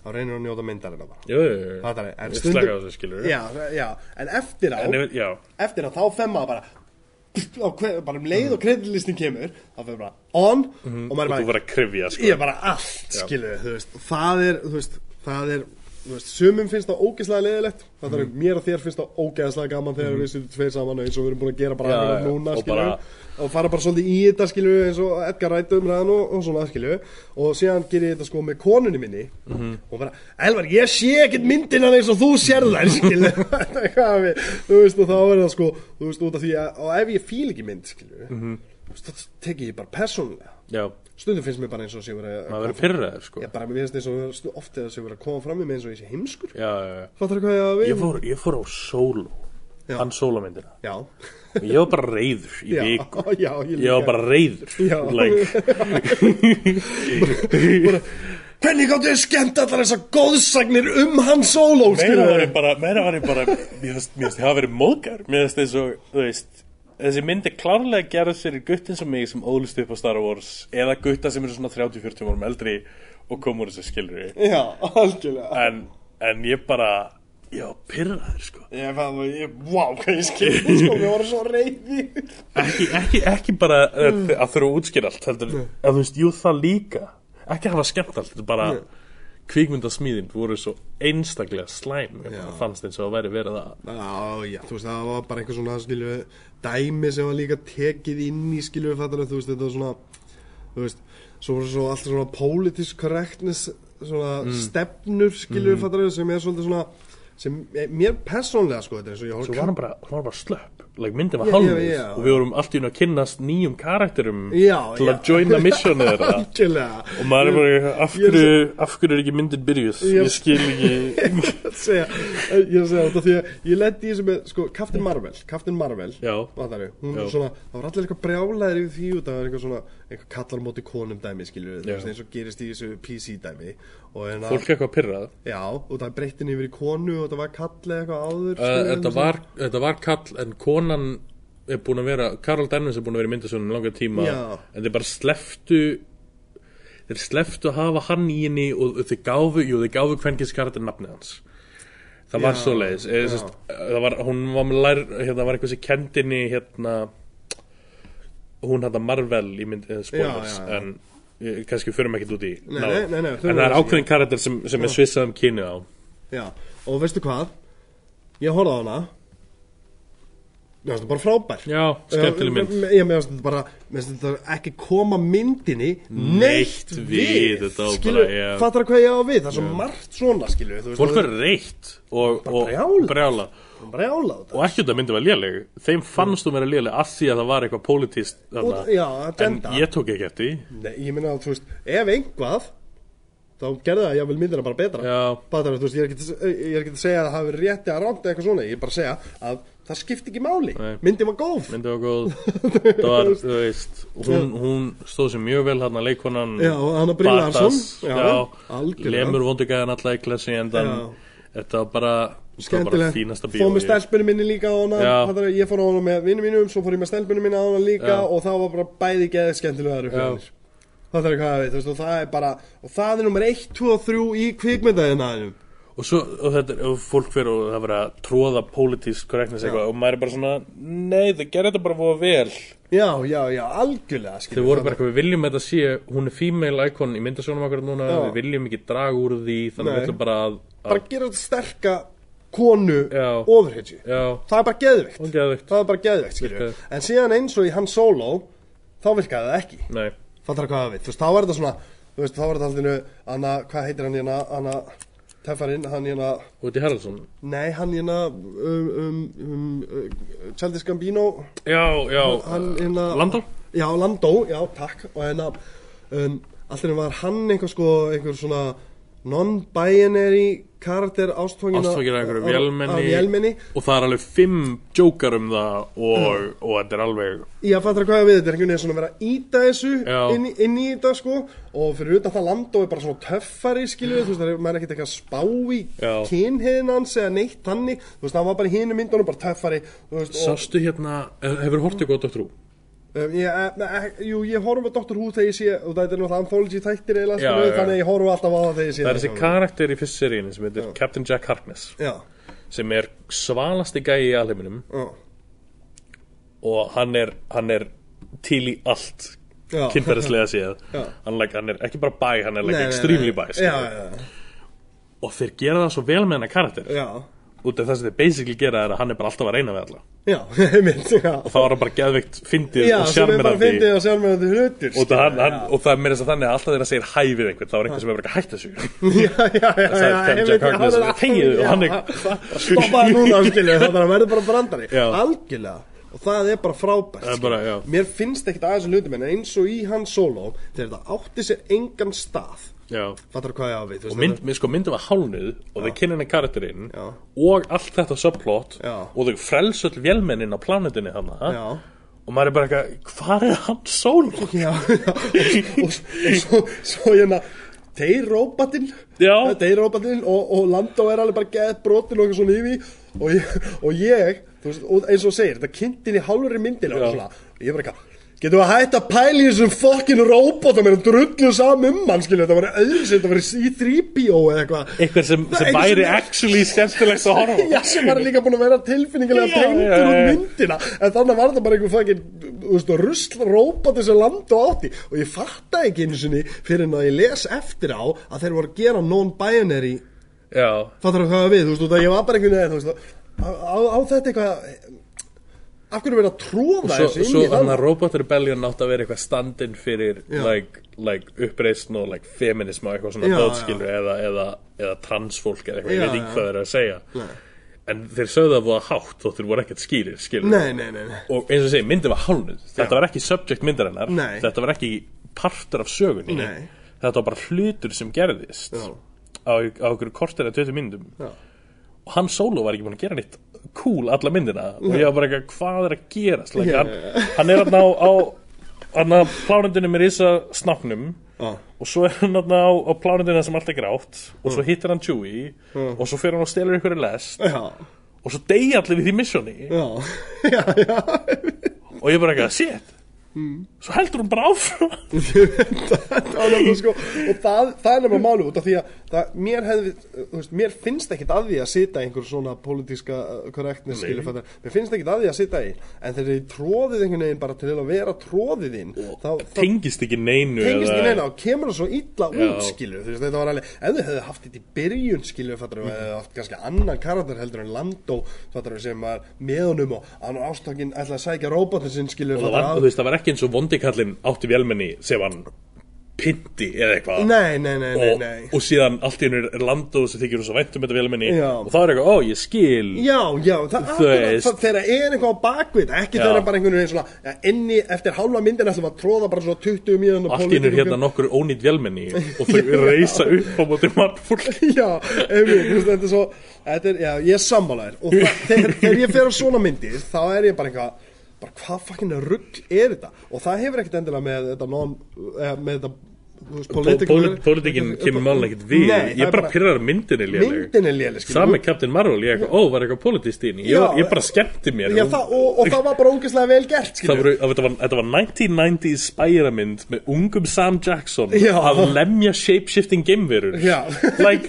þá reynir að njóta jú. Fattar þið, en Ég stundum- þessu já, já, en eftir á en eftir á þá fem maður bara hver, bara um leið og kreditlistin kemur þá fyrir bara on og maður Mhm. og er þú bara krifja sko. Ég er bara allt skilur þú veist það er þú veist það er veist sumum finnst það ógeðslega leðilegt það er mér og þér finnst það ógeðslega gaman þegar við sittum tveir saman eins og við erum búin að gera bara já, núna og bara- og fara bara svolítið í þetta skilur eins og Edgar Wright umræðan og, og svona skilur og síðan ger ég þetta sko með konunni minni. Og bara Elvar ég sé ekkert myndina eins og þú sér hvað við- þú veist og þá er það sko þú veist út af því að ef ég fíl ekki mynd þú veist þá tek ég bara persónulega já, stundum finnst mér bara eins og sé verið maður verður pyrraður sko. Ég bara mér finnst eins og stu- oft eða sé verið að koma fram í mig eins og ég sé heimskur. Já, já, fattar hvað ég að við ég fór, ég fór á solo hann sólomyndina já. Ég var bara reyður í Já, viku. Já, ég ég var bara reyður like, hvernig gáttu þið skemmt allar þessar góðsagnir um hann solo meira var ég bara mér finnst ég hafa verið móðgar. Mér finnst eins og þú veist þessi mynd er klárlega gerð fyrir guttin sem mig sem ólist upp á Star Wars eða gutta sem eru svona 30-40 árum eldri og kom úr þessu skilur já, algjörlega. En, en ég bara Já, pyrraður sko. Ég fann ég, wow, hvað ég skil sko, við vorum svo reyði ekki, ekki, ekki bara að, að þurfa að útskýra allt heldur, að þú veist, jú það líka. Ekki hafa skemmt allt, þetta er bara kvikmyndasmíðin voru svo einstaklega slæm fannst eins og að væri verið að Já, já, þú veist, það var bara einhver svona, skilju, dæmi sem var líka tekið inn í, skilju, fattar þú veist, þetta var svona, þú veist, svo var svo alltaf svona politisk correctness, svona stefnur, skilju, mm. fattar sem er svona, sem eh, mér persónlega, sko, þetta er eins og ég svo horf var hann bara, hann var bara slöpp like, myndin var já. og við vorum allt í hún að kynnast nýjum karakterum Já, til já. að joina missionið þeirra. Og maður er bara, af er hverju af hverju er ekki myndin byrjuð? Ég- ég skil ekki. Ég er segja þetta því að ég lendi í þessu með, sko, Captain Marvel Captain Marvel, ég hún er svona, það var allir eitthvað brjálæðir yfir því og það var eitthvað svona, eitthvað kallar móti konum dæmi, skilju, eins og gerist í þessu PC dæmi. Og en fólk er eitthvað pyrrað já, og það breytti henni yfir í konu og það var kall eitthvað áður Uh, þetta, var, þetta var kall en konan er búin að vera Karl Dennis er búin að vera í myndasögnum langa tíma Já. en þeir bara sleftu þeir sleftu að hafa hann í henni og þeir gáfu, jú þeir gáfu kvenkins karakter nafnið hans það var Já, svo leiðis já. það var, hún var með lær hérna var eitthvað sem kendinni hérna hún hadda Marvel í mynd, eh, spoilers Já, já, já. en eh, kannski förum ekkert út í Nei, nei, nei, en það er ákveðin karakter sem, sem er svissað um kynu á og veistu hvað ég horfði á hana mér finnst það bara frábær. Já, skemmtileg mynd. Já, ég meðast þetta bara mér finnst þetta ekki koma myndinni neitt við, við. þetta já. fattar hvað ég á við? Það er svo margt svona skilur þú veist, fólk það verður reitt og, og brjálað. brjála. Er þetta. Og ekki þetta myndi vera léleg. Þeim fannst þú vera léleg af því að það var eitthvað politist já, en ég tók ekki eftir ég meina að þú veist, ef einhvað þá gerði það jáfnvel myndina bara betra. Já. Þú veist, ég er ekki að- ég er ekki að segja að það hafi rétti að rándi eitthvað svona, ég er bara að segja að það skipti ekki máli, Nei. myndin var góð. Myndi var góð. Það var, þú veist. hún, hún stóð sér mjög vel hann leikonan Já, já, já, algjörlega. lemur vondugæðan alltaf í klassi en þann þetta var bara fínasta fór með stelpunni minni líka á hana. Fattar, ég fór á hana með vinnum mínum, svo fór ég með stelpunni minni á hana líka Já. og það var bara bæði geðið skemmtilegar uppfjörðir það er hvað veist, og það er bara og það er nummer 1, 2 og 3 í kvikmyndaðinaðinum og svo og þetta, og fólk fyrir og það var að tróða politísk korrektness eitthvað og maður er bara svona nei þau gerði þetta bara fóða vel. Já, já, já, algjörlega Þau voru bara eitthvað, við viljum að þetta sé, hún er female icon í myndasjónum akkur núna, Já. við viljum ekki draga úr því, þannig við ætlum bara að, að bara gera þetta sterka konu já, það er bara geðvikt geðvikt, það er bara geðvikt skilju en síðan eins og í Han Solo þá virkaði það ekki. Nei, fattar hvað það við. Þú veist þá var þetta svona þú veist þá var þetta alltaf hana hvað heitir hann hérna? Hana teffarinn hann hérna Woody Harrelson, nei hann hérna um, um, um, uh, Childish Gambino. Já, já, hann hérna Landó, já Landó já takk. Og hérna um, alltaf var hann einhver sko einhver svona non-binary karakter ástfangin ástfangir af vélmenni, og það er alveg fimm jókar um það og, og þetta er alveg, Ég fattar hvað við þetta er einhvern veginn svona að vera íta þessu inn, inn í þetta sko. Og fyrir utan það landó er bara svona töffari skilju þú veist það er maður er ekkert eitthvað að spá í hans eða neitt þannig. Þú veist það var bara í hinu myndunum bara töffari þú og sástu hérna, hefur hortið góð Dr. Who? Um, ég, e, e, jú ég horfum á Dr. Who þegar ég sé og það er náttúrulega anthology Já, skilju já. þannig að ég horfum alltaf á það þegar ég sé Það er þessi karakter í fyrst seríinu sem heitir Captain Jack Harkness, Já, sem er svalasti gæi í alheiminum. Já, og hann er, hann er til í allt já. kynferðislega séð. Já. hann, like, hann er ekki bara bæ, hann er like extremely bæ Já, já, og þeir gera það svo vel með hennar karakter. Já út af það sem þeir basically gera er að hann er bara alltaf að reyna við alla. Já, einmitt, já. Og þá er hann bara geðveikt fyndið og sem er fyndið og og, það, hann, hann, og það er meira þess að þannig að alltaf þeirra segir hæ við einhvern þá er einhver sem er bara ekki að sagði já, Captain einmitt, Jack Harkness, hann er- "Þegiðu", og hann er- Já, stoppaði núna þannig að verður bara brandari. Algjörlega. Og það er bara frábært Það er mér finnst ekkert aðeins hlutum en eins og í hann solo þegar það átti sér engan stað. Fattar hvað ég á við og mynd, mynd, sko, myndum var hálnuð og þau kynna henni karakterinn og allt þetta subplot Já. og þau frelsöll vélmennin á planetinni hann Já. og maður er bara eitthvað, hvað er hann solo? já, og, og, og svo, svo hérna þeir róbatinn. Já. þeir róbatinn og, og Landó er alveg bara geð brotin og eitthvað svona yfir og ég, og ég veist, og eins og segir, þetta kynntin í hálfurri myndina og og ég bara eitthvað Getum við að hætta að pæla í þessum fokkin róbótum er að drullu saman um hann, skilju, þetta var sem þetta var í 3PO eða eitthvað. Eitthvað sem, sem væri actually skemmtilegt að horfa. Já, sem var líka búin að vera tilfinningilega tengdur já, út já. myndina En þannig var það bara einhver fækin rusl róbóti sem landa átti Og ég fatta ekki einu sinni fyrir en að ég les eftir á Að þeir voru að gera non-binary Fattar það hvað við, þú veist, og það ég var bara einhvern veginn, þú veist Á, á, á þetta eitthvað Af hverju verið að tróða þessu inn í það? að Robot Rebellion átt að vera eitthvað stand-in fyrir like, like uppreisn og like feminism og eitthvað svona Já, dótskilur eða, eða, eða transfólk eða eitthvað, ég veit ekki hvað þeir eru að segja. Nei. en þeir sögðu það voða hátt þó þeir voru ekkert skýrir skilur Nei, nei, nei, nei. og eins og segi, myndin var hálnuð þetta var ekki subject myndarinnar. Þetta var ekki partur af sögunni. Þetta var bara hlutur sem gerðist Já. á, einhverju kortir eða 20 myndum og hann solo var ekki búin að gera nýtt cool alla myndina. Og ég var bara ekki hvað er að gerast? Like, hann, hann er hann á, á plánundinu með risa snáknum Já. og svo er hann þarna á, á plánundinu sem allt er grátt og svo hittir hann Chewie og svo fyrir hann og stelur ykkur í lest Já, og svo deyja allir við því já. Og ég bara ekki shit svo heldur hún bara áfram. Sko Og það, það er nefnilega málu út af því að það, mér, hefði, þú veist, mér finnst ekkit að því að sita einhver svona pólitíska korrektnes skilur Mér finnst ekkit að því að sita í En þegar þið tróðið einhvern veginn bara til að vera tróðið inn þá, tengist ekki neinu tengist ekki eða- neina og kemur það svo illa Já. út skilur Þú veist, þetta var alveg Ef þið hefðu haft þetta í byrjun skilur fattar við hefðu haft kannski annan karakter heldur en Landó fattar við sem var með honum og hann ástakinn ætlaði að sækja róbotin sinn skilur og það var, það ekki eins og vondikallin átti vélmenni sem hann pinti eða eitthvað. Nei, nei, nei, og, nei. og síðan allt í hennu er landó sem þykir svo vænt um þetta vélmenni. Já. og þá er eitthvað, ó ég skil. Já, já, það, það þegar er eitthvað á bakvið ekki er bara einhvern veginn svona ja, inni eftir hálfa myndin ætlum að tróða bara svona 20 mjöðan allt í hennu er hérna nokkur ónýtt vélmenni og þau reysa upp á móti mannfólk Já, þú veist, þetta er svo þetta er, já, ég er sammálaður. Og það, þegar, ég fer á svona myndir þá er ég bara eitthvað bara hvað fucking rugg er þetta? Og það hefur ekkert endilega með þetta non, eh, með þetta þú veist, political- Pólitíkin kemur málun ekkert við. Nei, ég er bara pyrrar myndinni léleg er. Sami Captain Marvel, ég eitthvað, ó, var eitthvað henni? Ég, var- bara skemmti mér. Já, það, og, og það var bara ógeðslega vel gert voru, þetta, var, þetta var 1990s spæramynd með ungum Sam Jackson Já. að lemja shapeshifting gameverur like,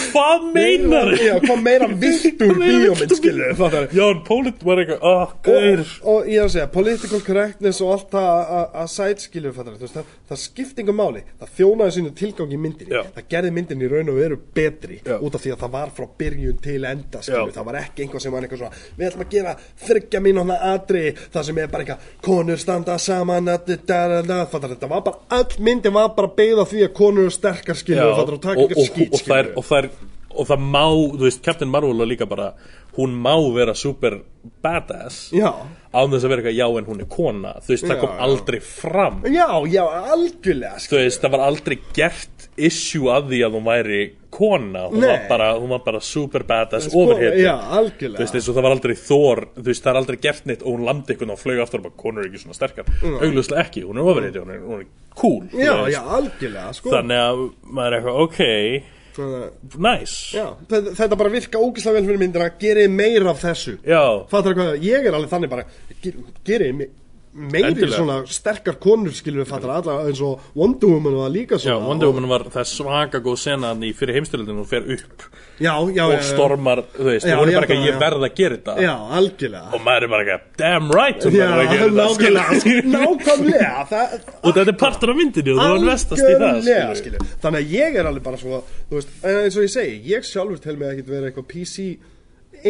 hvað meinar Já, hvað meira viltur bíómynd skilur fattar Já, en Polit var eitthvað, og, gaur. og ég er að segja, political correctness og allt það að- sæt skilur fattar, veist, það, það skiptingum máli. Það þjónaði sínu tilgang í myndinni. Já. það gerði myndinni raun og veru betri Já. út af því að það var frá byrjun til enda skilur, Já. það var ekki einhvað sem var eitthvað svona við ætlum að gera þryggja mínúna atri það sem er bara eitthvað, konur standa saman þetta var bara öll myndin var bara beigð á því að konur eru sterkar fattar, og og, og, og, það er, og, er, og það má, þú veist, Captain Marvel er líka bara, hún má vera super badass Já. án þess að vera eitthvað, já en hún er kona. Þú veist, það Já, kom aldrei fram. Já, já, algjörlega þú skilur. veist, það var aldrei gert issue að því að hún væri kona. Hún, var bara, hún var bara super badass Sko, já, þú veist, eins og það var aldrei þór þú veist, það er aldrei gert neitt og hún landi eitthvað og flög aftur og bara, konur er ekki svona sterkar. Augljóslega ekki, hún er overhead, hún hún er cool já, já, algjörlega sko. þannig að maður er eitthvað, ok. Þannig að- nice. Þetta, bara virka ógislega vel fyrir myndina gerið meira af þessu. Ég er alveg þannig bara ger, gerið me, meiri svona sterkar konur skilur við fattar alla eins og Wonder Woman og það líka Já, svona Wonder Woman var það svaka góð sena í fyrir heimstyrlundin hún fer upp Já, já, og já, já. stormar, þú veist, Já, hún er já, bara ekki, já. ég verð að gera þetta Já, algjörlega og maður er bara ekki, damn right hún Já, verður að gera þetta, skilur. Nákvæmlega það, og þetta er partur af myndinni og þú er vestast í það skilur. skilur Þannig að ég er alveg bara svo Þú veist, eins og ég segi Ég sjálfur tel mig ekki vera eitthvað PC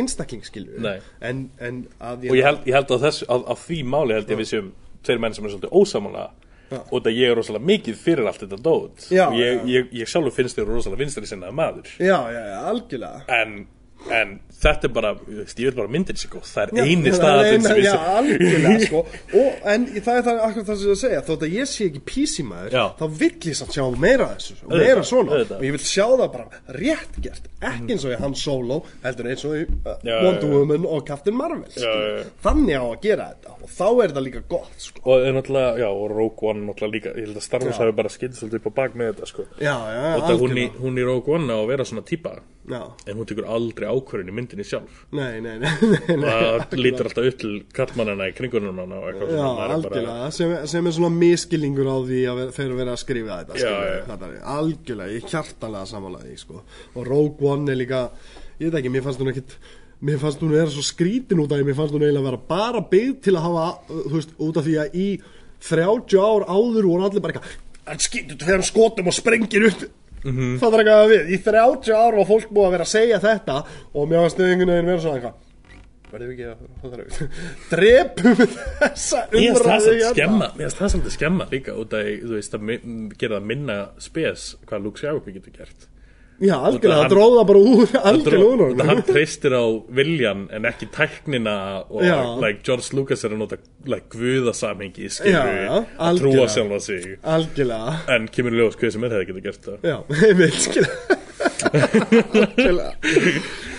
einstakling Nei. En, en að og ég held, ég held að þess, að, að því máli held ég við séum tveir menn sem er svolítið ósamála og þetta ég er rosalega mikið fyrir allt þetta dót. Já, og ég, ég, ég sjálfur finnst þér rosalega vinstri sinnaði maður. Já, já, algjörlega. En, en þetta er bara ég vil bara myndin sig góð. Það er Já, eini það staðatinn sem ég sé. algjörlega sko. Og, En það er það akkur það sem ég segja. Þótt að ég sé ekki Já. Þá vill ég samt sjá meira þessu Auðvitað, Meira svona. Og ég vil sjá það bara rétt gert. Ekki eins og í Han Solo Heldur eins og í uh, Wonder. Woman og Captain Marvel já. Þannig á að gera þetta. Og þá er þetta líka gott sko. Og er náttúrulega, já, og Rogue One náttúrulega líka, ég held að Star Wars hafi bara skilt svolítið upp á algjörlega að vera ákvörðin í myndinni sjálf nei, nei, nei, nei, það lítur alltaf upp til kallmannina í kringunum hana og eitthvað Já, svona, er bara- algjörlega, sem, sem er svona miskilningur á því að þeir verið að skrifa þetta Já, skilurðu, já. þetta er algjörlega, ég hjartanlega samanlega því sko. og Rogue One er líka ég veit ekki, mér fannst hún ekkit mér fannst hún vera svo skrítin út af mér fannst hún eiginlega vera bara byggð til að hafa uh, þú veist, út af því að í 30 ár áður voru allir bara eitthvað hann skýtur þegar skotum og sprengir upp Mhm. það er eitthvað að við í 30 ár var fólk búið að vera að segja þetta og mér fannst einhvern veginn vera svona eitthvað verðum við ekki að ekki drepum þessa umræðu hérna. skemma Mér finnst það samt skemma líka út að veist að gera það minna spes hvað Luke Skywalker getur gert já, algjörlega, það dróða bara úr algjörlega úr honum. hann treystir á viljan en ekki tæknina og like, George Lucas er að nota like, guðasamhengi Já, skilur já, að trúa algjörlega. sjálfa sig. Algjörlega. En kemur í ljós hver sem er hefði getur gert það. Já, einmitt skilja algjörlega.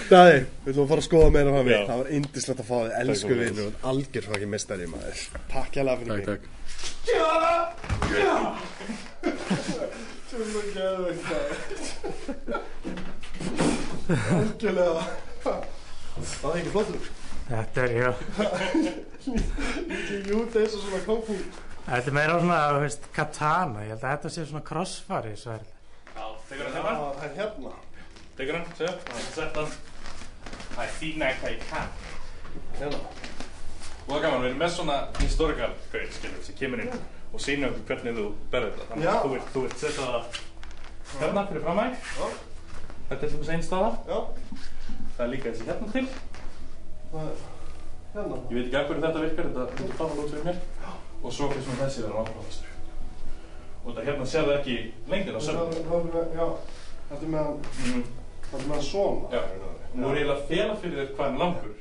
Daði, við ætlum að fara að skoða meira frá mig Já. Það var indislegt að fá þig, elsku fyrir vinnur og algjör fokkin mestari maður. Takk hérlega fyrir Takk, mig takk Algjörlega Það er ekki flottur Þetta er, já, Ekki jút eins og svona kókú þetta er meira svona, þú veist, katana, ég held að þetta sé svona crossfari, er Já, tekur hann hérna. Það er hérna. Tekur hann, sér, sett hann. Það er þína eitthvað ég kann. Hérna. Og það gaman, við erum með svona historical gauð, skilur, sem kemur inn og sýnir okkur hvernig þú berður þetta. Þannig að þú þú vilt setja það hérna fyrir framæg. Þetta er þess einn staða. Já, Það er líka þessi hérna til. það er hérna Ég veit ekki af hverju þetta virkar, þetta þetta fara út fyrir mér. Og svo fyrir svona þessi verður ákvæðastur. Og þetta hérna sér það ekki lengdin á sögum. er já Þetta er með hann, Mm. er með svona Já. Nú er ég að fela fyrir þér hvað hann langur.